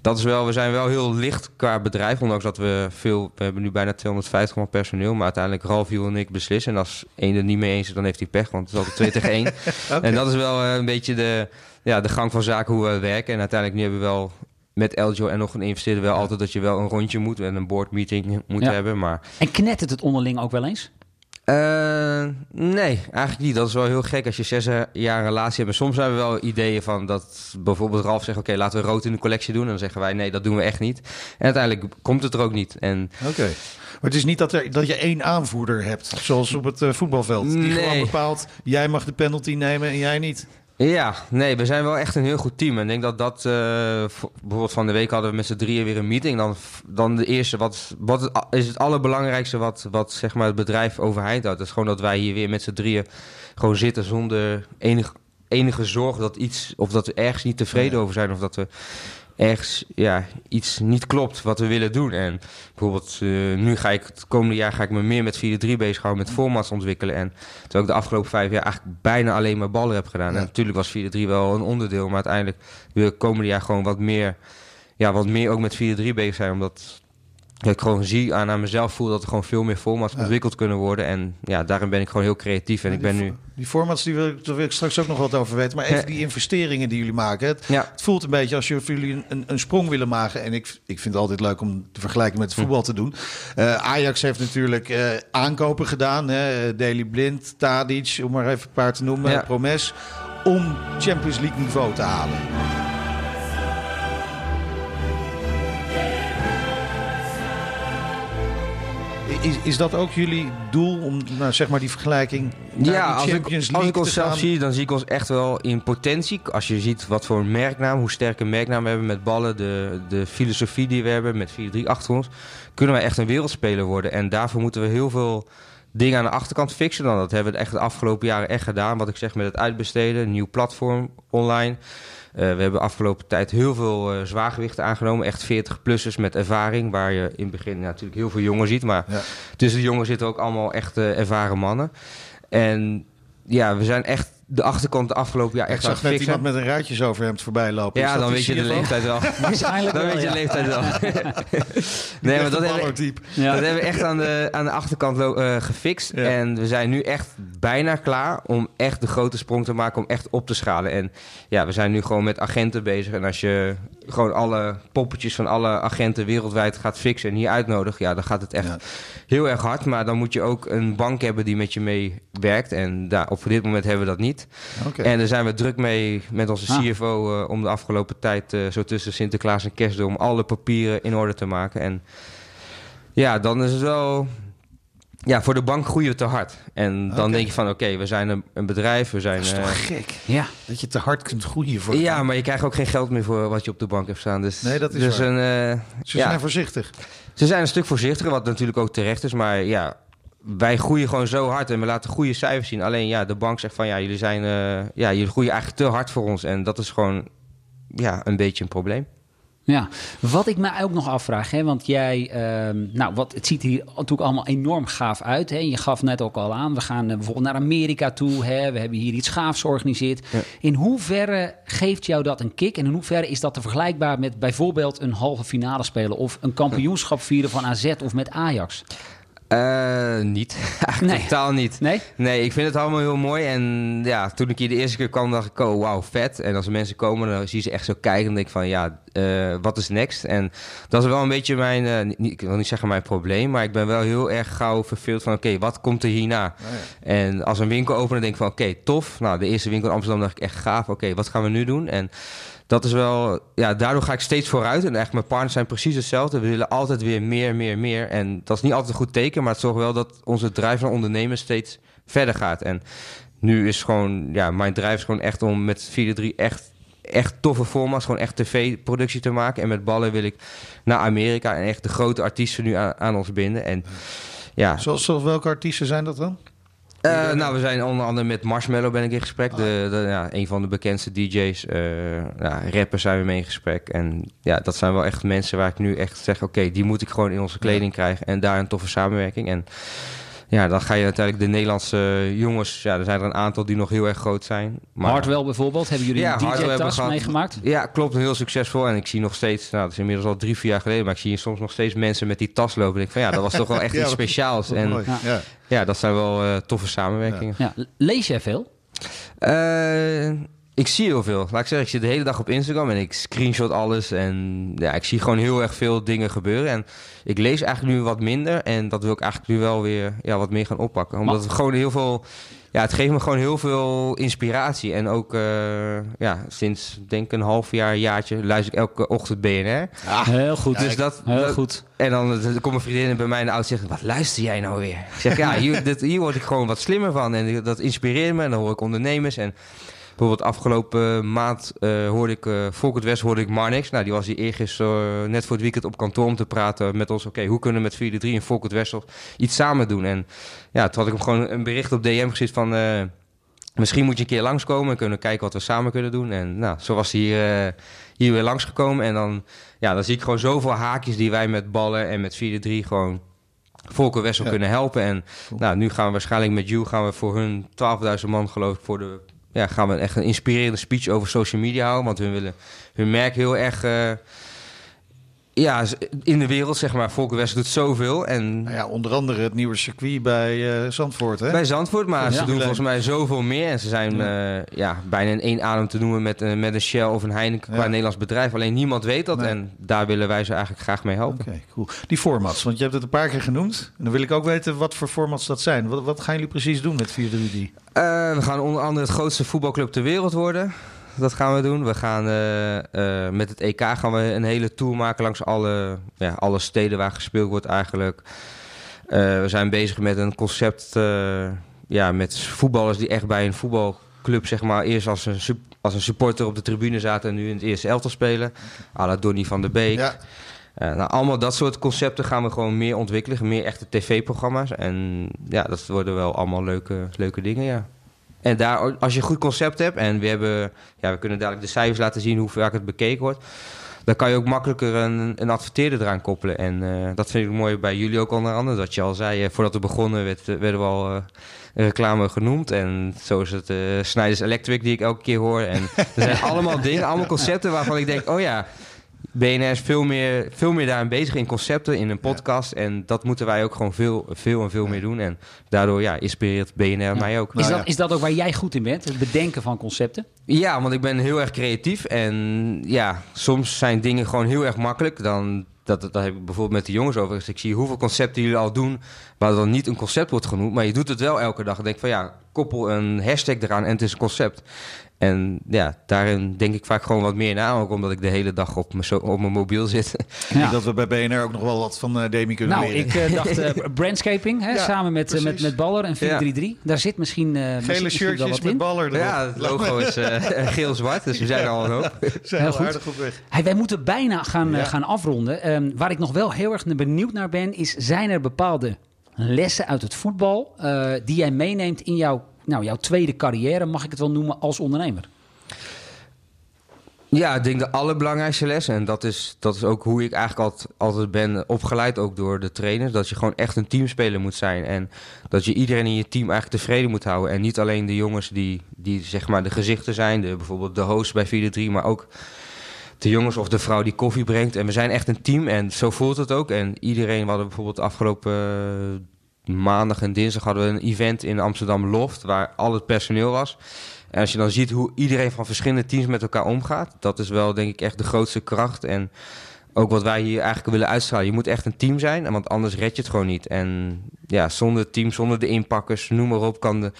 [SPEAKER 3] dat is wel, we zijn wel heel licht qua bedrijf, ondanks dat we veel, we hebben nu bijna 250 man personeel, maar uiteindelijk Ralf, Jules en ik beslissen. En als één er niet mee eens is, dan heeft hij pech, want het is altijd twee tegen één. En dat is wel eh, een beetje de, ja, de gang van zaken hoe we werken. En uiteindelijk nu hebben we wel met Eljo en nog een investeerder wel altijd dat je wel een rondje moet en een board meeting moet
[SPEAKER 9] Ja.
[SPEAKER 3] hebben. Maar
[SPEAKER 9] En knettert het onderling ook wel eens?
[SPEAKER 3] Eh, nee, eigenlijk niet. Dat is wel heel gek als je zes jaar een relatie hebt. En soms hebben we wel ideeën van dat bijvoorbeeld Ralf zegt... oké, laten we rood in de collectie doen. En dan zeggen wij, nee, dat doen we echt niet. En uiteindelijk komt het er ook niet. En
[SPEAKER 2] Oké. Maar het is niet dat, er, dat je één aanvoerder hebt, zoals op het eh, voetbalveld. Die
[SPEAKER 3] Nee.
[SPEAKER 2] gewoon bepaalt, jij mag de penalty nemen en jij niet.
[SPEAKER 3] Ja, nee, we zijn wel echt een heel goed team. En ik denk dat dat... eh, bijvoorbeeld van de week hadden we met z'n drieën weer een meeting. Dan, dan de eerste, wat, wat is het allerbelangrijkste wat, wat zeg maar, het bedrijf overeind houdt. Dat is gewoon dat wij hier weer met z'n drieën gewoon zitten zonder enig, enige zorg dat iets... Of dat we ergens niet tevreden over zijn. Of dat we ergens ja, iets niet klopt wat we willen doen. En bijvoorbeeld eh, nu ga ik het komende jaar ga ik me meer met 4-3 bezighouden, met formats ontwikkelen. En terwijl ik de afgelopen vijf jaar eigenlijk bijna alleen maar ballen heb gedaan. En natuurlijk was 4-3 wel een onderdeel, maar uiteindelijk wil ik komende jaar gewoon wat meer, ja, wat meer ook met 4-3 bezig zijn. Omdat ik gewoon zie aan, aan mezelf voel dat er gewoon veel meer formats ontwikkeld kunnen worden. En ja, daarin ben ik gewoon heel creatief. En ik ben nu...
[SPEAKER 2] Die formats, die wil, ik- daar wil ik straks ook nog wat over weten. Maar even die investeringen die jullie maken. Het,
[SPEAKER 3] Ja.
[SPEAKER 2] het voelt een beetje als je- jullie een, een, sprong willen maken. En ik, ik vind het altijd leuk om de vergelijking met het voetbal te doen. Eh, Ajax heeft natuurlijk eh, aankopen gedaan. Hè? Daily Blind, Tadic, om maar even een paar te noemen. Promes. Om Champions League niveau te halen. Is, is dat ook jullie doel om nou, zeg maar die vergelijking naar
[SPEAKER 3] Ja, als ik,
[SPEAKER 2] Champions
[SPEAKER 3] als ik ons zelf
[SPEAKER 2] gaan?
[SPEAKER 3] zie, dan zie ik ons echt wel in potentie. Als je ziet wat voor een merknaam, hoe sterk een merknaam we hebben met ballen, de, de filosofie die we hebben met 4-3 achter ons, kunnen wij echt een wereldspeler worden. En daarvoor moeten we heel veel dingen aan de achterkant fixen. Dan. Dat hebben we echt de afgelopen jaren echt gedaan. Wat ik zeg met het uitbesteden, een nieuw platform online. Eh, we hebben de afgelopen tijd heel veel eh, zwaargewichten aangenomen. Echt 40-plussers met ervaring. Waar je in het begin natuurlijk heel veel jongen ziet. Maar
[SPEAKER 2] Ja.
[SPEAKER 3] tussen de jongen zitten ook allemaal echt ervaren mannen. En ja, we zijn echt de achterkant de afgelopen jaar echt aan
[SPEAKER 2] zag net
[SPEAKER 3] fixen.
[SPEAKER 2] iemand met een ruitjesoverhemd voorbij lopen. Is
[SPEAKER 3] Ja,
[SPEAKER 2] dat
[SPEAKER 3] dan weet je de leeftijd wel.
[SPEAKER 9] Waarschijnlijk
[SPEAKER 3] dan weet je de leeftijd wel. nee, maar dat
[SPEAKER 2] een
[SPEAKER 3] hebben,
[SPEAKER 2] ballertype.
[SPEAKER 9] Ja.
[SPEAKER 3] dat hebben we echt aan de, aan de achterkant eh, gefixt.
[SPEAKER 2] Ja.
[SPEAKER 3] En we zijn nu echt bijna klaar om echt de grote sprong te maken, om echt op te schalen. En ja, we zijn nu gewoon met agenten bezig. En als je gewoon alle poppetjes van alle agenten wereldwijd gaat fixen en hier uitnodigt, ja, dan gaat het echt
[SPEAKER 2] Ja.
[SPEAKER 3] heel erg hard. Maar dan moet je ook een bank hebben die met je meewerkt. En daar, op dit moment hebben we dat niet.
[SPEAKER 2] Oké.
[SPEAKER 3] En daar zijn we druk mee met onze
[SPEAKER 9] Ah.
[SPEAKER 3] CFO eh, om de afgelopen tijd, eh, zo tussen Sinterklaas en Kerst, om alle papieren in orde te maken. En ja, dan is het wel. Ja, voor de bank groeien we te hard. En dan denk je van, oké, we zijn een, een bedrijf, we zijn...
[SPEAKER 2] Dat is
[SPEAKER 3] eh,
[SPEAKER 2] toch gek?
[SPEAKER 9] Ja.
[SPEAKER 2] Dat je te hard kunt groeien voor.
[SPEAKER 3] ja, maar je krijgt ook geen geld meer voor wat je op de bank hebt staan. Dus,
[SPEAKER 2] Nee, dat is
[SPEAKER 3] dus
[SPEAKER 2] waar.
[SPEAKER 3] een, eh,
[SPEAKER 2] Ze
[SPEAKER 3] ja,
[SPEAKER 2] zijn voorzichtig.
[SPEAKER 3] ze zijn een stuk voorzichtiger, wat natuurlijk ook terecht is. Maar ja, wij groeien gewoon zo hard en we laten goede cijfers zien. Alleen ja, de bank zegt van ja, jullie zijn, eh, ja, jullie groeien eigenlijk te hard voor ons. En dat is gewoon ja, een beetje een probleem.
[SPEAKER 9] Ja, wat ik me ook nog afvraag, hè, want jij, ehm, nou, wat, het ziet hier natuurlijk allemaal enorm gaaf uit. Hè. Je gaf net ook al aan, we gaan eh, bijvoorbeeld naar Amerika toe, hè. we hebben hier iets gaafs georganiseerd.
[SPEAKER 3] Ja.
[SPEAKER 9] In hoeverre geeft jou dat een kick en in hoeverre is dat te vergelijkbaar met bijvoorbeeld een halve finale spelen of een kampioenschap vieren van AZ of met Ajax?
[SPEAKER 3] Eh, niet. Eigenlijk
[SPEAKER 9] Nee.
[SPEAKER 3] totaal niet.
[SPEAKER 9] Nee?
[SPEAKER 3] Nee, ik vind het allemaal heel mooi. En ja, toen ik hier de eerste keer kwam, dacht ik, oh, wauw, vet. En als er mensen komen, dan zie je ze echt zo kijken. Dan denk ik van, ja, eh, wat is next? En dat is wel een beetje mijn, eh, niet, ik wil niet zeggen mijn probleem, maar ik ben wel heel erg gauw verveeld van, oké, wat komt er hierna? En als een winkel openen, denk ik van, oké, tof. Nou, de eerste winkel in Amsterdam dacht ik echt gaaf. Oké, wat gaan we nu doen? En dat is wel, ja, daardoor ga ik steeds vooruit. En echt, mijn partners zijn precies hetzelfde. We willen altijd weer meer, meer, meer. En dat is niet altijd een goed teken, maar het zorgt wel dat onze drijf van ondernemen steeds verder gaat. En nu is gewoon, ja, mijn drijf is gewoon echt om met 4-3 echt, echt toffe formats, gewoon echt tv-productie te maken. En met ballen wil ik naar Amerika en echt de grote artiesten nu aan, aan ons binden. En ja,
[SPEAKER 2] Zoals, zoals welke artiesten zijn dat dan?
[SPEAKER 3] Eh, nou, we zijn onder andere met Marshmallow ben ik in gesprek. De, de, ja, een van de bekendste DJ's. eh ja, rappers zijn we mee in gesprek. En ja, dat zijn wel echt mensen waar ik nu echt zeg... oké, die moet ik gewoon in onze kleding krijgen. En daar een toffe samenwerking. En ja, dan ga je uiteindelijk de Nederlandse jongens... Ja, er zijn er een aantal die nog heel erg groot zijn. Maar,
[SPEAKER 9] Hardwell bijvoorbeeld, hebben jullie
[SPEAKER 3] Ja,
[SPEAKER 9] een DJ-tas meegemaakt?
[SPEAKER 3] Ja, klopt. Heel succesvol. En ik zie nog steeds, nou, dat is inmiddels al drie, vier jaar geleden, maar ik zie soms nog steeds mensen met die tas lopen. En ik denk van ja, dat was toch wel echt iets speciaals. En
[SPEAKER 2] mooi. Ja.
[SPEAKER 3] Ja. dat zijn wel eh, toffe samenwerkingen.
[SPEAKER 9] Ja. Lees jij veel?
[SPEAKER 3] Eh, ik zie heel veel. Laat ik zeggen, ik zit de hele dag op Instagram en ik screenshot alles. En ja, ik zie gewoon heel erg veel dingen gebeuren. En ik lees eigenlijk nu wat minder. En dat wil ik eigenlijk nu wel weer ja, wat meer gaan oppakken. Omdat het gewoon heel veel... Ja, het geeft me gewoon heel veel inspiratie. En ook eh, ja, sinds denk ik een half jaar, jaartje, luister ik elke ochtend BNR.
[SPEAKER 9] heel goed.
[SPEAKER 3] Dus dat,
[SPEAKER 9] Heel
[SPEAKER 3] dat-
[SPEAKER 9] goed.
[SPEAKER 3] En dan, dan komt mijn vriendin bij mij in de auto en zegt... Wat luister jij nou weer? Ik zeg, ja, hier, dit, hier word ik gewoon wat slimmer van. En dat inspireert me. En dan hoor ik ondernemers. En bijvoorbeeld afgelopen maand eh, hoorde ik... eh Volkert West hoorde ik Marnix. Nou, die was hier eergisteren eh, net voor het weekend op kantoor... om te praten met ons. Oké, hoe kunnen we met 4-3 en Volkert West iets samen doen? En ja, toen had ik hem gewoon een bericht op DM gezet van... Misschien moet je een keer langskomen en kunnen kijken wat we samen kunnen doen. En nou, zo was hij hier, hier weer langsgekomen. En dan, ja, dan zie ik gewoon zoveel haakjes die wij met ballen en met 4-3 gewoon Volker Wessel
[SPEAKER 2] Ja.
[SPEAKER 3] kunnen helpen. En nou, nu gaan we waarschijnlijk met You gaan we voor hun 12.000 man geloof ik voor de... Ja, gaan we echt een inspirerende speech over social media houden. Want hun willen hun merk heel erg... eh, ja, in de wereld, zeg maar. Volker Wessel doet zoveel. En
[SPEAKER 2] Nou ja, onder andere het nieuwe circuit bij eh, Zandvoort. Hè?
[SPEAKER 3] bij Zandvoort, maar
[SPEAKER 2] Ja.
[SPEAKER 3] ze doen volgens mij zoveel meer. En ze zijn ja. ja, bijna in één adem te noemen met, eh, met een Shell of een Heineken qua. Nederlands bedrijf. Alleen niemand weet dat
[SPEAKER 2] Nee.
[SPEAKER 3] en daar willen wij ze eigenlijk graag mee helpen.
[SPEAKER 2] Oké, cool. Die formats, want je hebt het een paar keer genoemd. En dan wil ik ook weten wat voor formats dat zijn. Wat, wat gaan jullie precies doen met 4-3-3?
[SPEAKER 3] Eh, we gaan onder andere het grootste voetbalclub ter wereld worden. Dat gaan we doen. We gaan eh, eh, met het EK gaan we een hele tour maken langs alle, ja, alle steden waar gespeeld wordt eigenlijk. Eh, we zijn bezig met een concept ja, met voetballers die echt bij een voetbalclub zeg maar eerst als een, als een supporter op de tribune zaten en nu in het eerste elftal spelen. À la Donny van der Beek.
[SPEAKER 2] Ja.
[SPEAKER 3] Nou, allemaal dat soort concepten gaan we gewoon meer ontwikkelen. Meer echte tv-programma's. En ja, dat worden wel allemaal leuke, leuke dingen, ja. En daar, als je een goed concept hebt en we hebben, ja, we kunnen dadelijk de cijfers laten zien hoe vaak het bekeken wordt. Dan kan je ook makkelijker een, een adverteerder eraan koppelen. En eh, dat vind ik mooi bij jullie ook onder andere. Dat je al zei, eh, voordat we begonnen werd, werden we al eh, reclame genoemd. En zo is het eh Snijders Electric die ik elke keer hoor. En er zijn allemaal dingen, allemaal concepten waarvan ik denk, oh ja, BNR is veel meer, veel meer daarin bezig in concepten, in een podcast. En dat moeten wij ook gewoon veel, veel en veel meer doen. En daardoor ja, inspireert BNR mij ook.
[SPEAKER 9] Is, dat, is dat ook waar jij goed in bent? Het bedenken van concepten?
[SPEAKER 3] Ja, want ik ben heel erg creatief. En ja, soms zijn dingen gewoon heel erg makkelijk. Dan, dat, dat heb ik bijvoorbeeld met de jongens over. Dus ik zie hoeveel concepten jullie al doen... waar dan niet een concept wordt genoemd. Maar je doet het wel elke dag. En denk van ja, koppel een hashtag eraan en het is een concept. En ja, daarin denk ik vaak gewoon wat meer na. Ook omdat ik de hele dag op mijn, op mijn mobiel zit.
[SPEAKER 2] Denk dat we bij BNR ook nog wel wat van eh Demi kunnen
[SPEAKER 9] Nou,
[SPEAKER 2] leren.
[SPEAKER 9] ik eh, dacht eh, brandscaping, hè,
[SPEAKER 2] Ja,
[SPEAKER 9] samen met, met, met Baller en 433. Daar zit misschien, eh misschien-
[SPEAKER 2] Gele
[SPEAKER 9] misschien wel
[SPEAKER 2] shirtjes
[SPEAKER 9] wat
[SPEAKER 2] met
[SPEAKER 9] in.
[SPEAKER 2] baller erop.
[SPEAKER 3] Ja, het logo is eh, geel-zwart. Dus we zijn er al een hoop.
[SPEAKER 2] Zijn
[SPEAKER 9] Heel goed.
[SPEAKER 2] aardig op weg.
[SPEAKER 9] Hey, wij moeten bijna gaan,
[SPEAKER 2] Ja.
[SPEAKER 9] gaan afronden. Ehm, waar ik nog wel heel erg benieuwd naar ben, is zijn er bepaalde lessen uit het voetbal eh, die jij meeneemt in jouw, nou, jouw tweede carrière, mag ik het wel noemen, als ondernemer?
[SPEAKER 3] Ja, ik denk de allerbelangrijkste les. En dat is, dat is ook hoe ik eigenlijk altijd, ben opgeleid, ook door de trainers. Dat je gewoon echt een teamspeler moet zijn. En dat je iedereen in je team eigenlijk tevreden moet houden. En niet alleen de jongens die, die zeg maar de gezichten zijn. De, bijvoorbeeld de host bij 4-3, maar ook de jongens of de vrouw die koffie brengt. En we zijn echt een team en zo voelt het ook. En iedereen, we hadden bijvoorbeeld de afgelopen eh, maandag en dinsdag hadden we een event in Amsterdam Loft, waar al het personeel was. En als je dan ziet hoe iedereen van verschillende teams met elkaar omgaat, dat is wel denk ik echt de grootste kracht. En ook wat wij hier eigenlijk willen uitstralen. Je moet echt een team zijn, want anders red je het gewoon niet. En ja, zonder team, zonder de inpakkers, noem maar op, kan, de,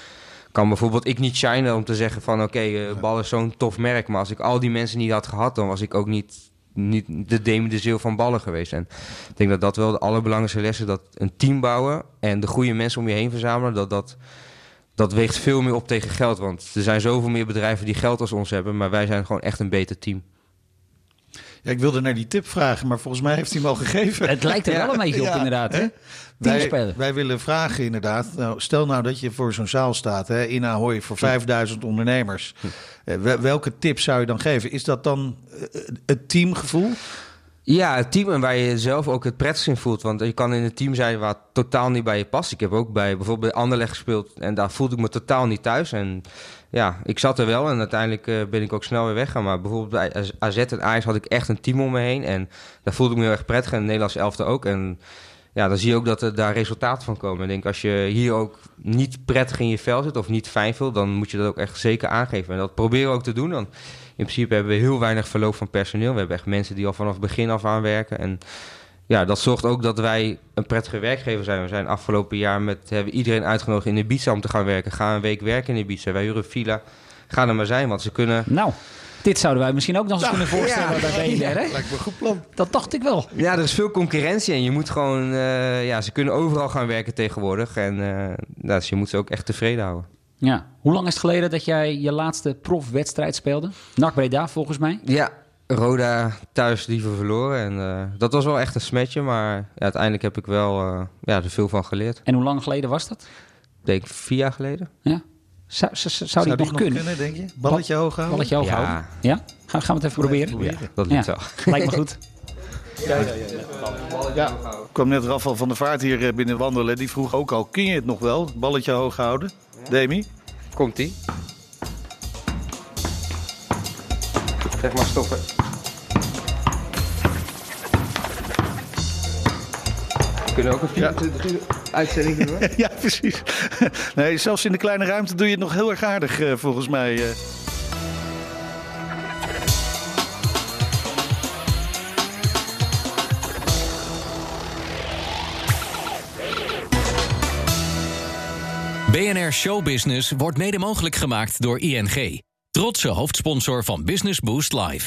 [SPEAKER 3] kan bijvoorbeeld ik niet shinen om te zeggen van oké, eh, Bal is zo'n tof merk. Maar als ik al die mensen niet had gehad, dan was ik ook niet, niet de Demi de Zeeuw van ballen geweest. En ik denk dat dat wel de allerbelangrijkste les is. Dat een team bouwen en de goede mensen om je heen verzamelen, dat dat dat weegt veel meer op tegen geld. Want er zijn zoveel meer bedrijven die geld als ons hebben. Maar wij zijn gewoon echt een beter team.
[SPEAKER 2] Ja, ik wilde naar die tip vragen, maar volgens mij heeft hij hem al gegeven.
[SPEAKER 9] Het lijkt er wel een beetje op, inderdaad, hè?
[SPEAKER 2] Wij, wij willen vragen inderdaad. Nou, stel nou dat je voor zo'n zaal staat hè, in Ahoy voor 5000 ondernemers. Eh, wel- welke tip zou je dan geven? Is dat dan eh, het teamgevoel?
[SPEAKER 3] Ja, het team en waar je zelf ook het prettigst in voelt. Want je kan in een team zijn waar het totaal niet bij je past. Ik heb ook bij bijvoorbeeld bij Anderlecht gespeeld en daar voelde ik me totaal niet thuis. En ja, ik zat er wel en uiteindelijk eh, ben ik ook snel weer weggegaan. Maar bijvoorbeeld bij AZ en Ajax had ik echt een team om me heen. En daar voelde ik me heel erg prettig en de Nederlandse elfte ook. En ja, dan zie je ook dat er daar resultaten van komen. Ik denk, als je hier ook niet prettig in je vel zit of niet fijn voelt, dan moet je dat ook echt zeker aangeven. En dat proberen we ook te doen. Dan in principe hebben we heel weinig verloop van personeel. We hebben echt mensen die al vanaf het begin af aan werken. En ja, dat zorgt ook dat wij een prettige werkgever zijn. We zijn afgelopen jaar met hebben iedereen uitgenodigd in Ibiza om te gaan werken. Ga een week werken in Ibiza. Wij huren villa. Ga er maar zijn, want ze kunnen.
[SPEAKER 9] Nou. Dit zouden wij misschien ook nog eens
[SPEAKER 3] Nou,
[SPEAKER 9] kunnen voorstellen
[SPEAKER 3] ja.
[SPEAKER 9] bij BNR. Hè?
[SPEAKER 2] Lijkt me een goed plan.
[SPEAKER 9] Dat dacht ik wel.
[SPEAKER 3] Ja, er is veel concurrentie en je moet gewoon, eh, ja, ze kunnen overal gaan werken tegenwoordig. En eh, nou, dus je moet ze ook echt tevreden houden.
[SPEAKER 9] Ja. Hoe lang is het geleden dat jij je laatste profwedstrijd speelde? NAC Breda volgens mij.
[SPEAKER 3] Ja, Roda thuis liever verloren. En eh, dat was wel echt een smetje, maar ja, uiteindelijk heb ik wel eh, ja, er veel van geleerd.
[SPEAKER 9] En hoe lang geleden was dat?
[SPEAKER 3] Ik denk vier jaar geleden.
[SPEAKER 9] Ja. Zou, zou, zou, zou die
[SPEAKER 2] die
[SPEAKER 9] nog kunnen?
[SPEAKER 2] denk je? Balletje hoog houden?
[SPEAKER 9] Balletje hoog
[SPEAKER 3] Ja.
[SPEAKER 9] houden? Ja? Gaan, gaan we het even proberen?
[SPEAKER 3] Ja, dat lukt wel.
[SPEAKER 9] Lijkt me goed.
[SPEAKER 2] Ja, kwam net Rafael van der Vaart hier eh, binnen wandelen. Die vroeg ook al, kun je het nog wel? Balletje hoog houden? Demi?
[SPEAKER 3] Komt-ie. Zeg maar stoppen. Kunnen ook een 24 uur uitzending doen. hoor.
[SPEAKER 2] ja, precies. Nee, zelfs in de kleine ruimte doe je het nog heel erg aardig, eh, volgens mij. eh.
[SPEAKER 1] BNR Showbusiness wordt mede mogelijk gemaakt door ING. Trotse hoofdsponsor van Business Boost Live.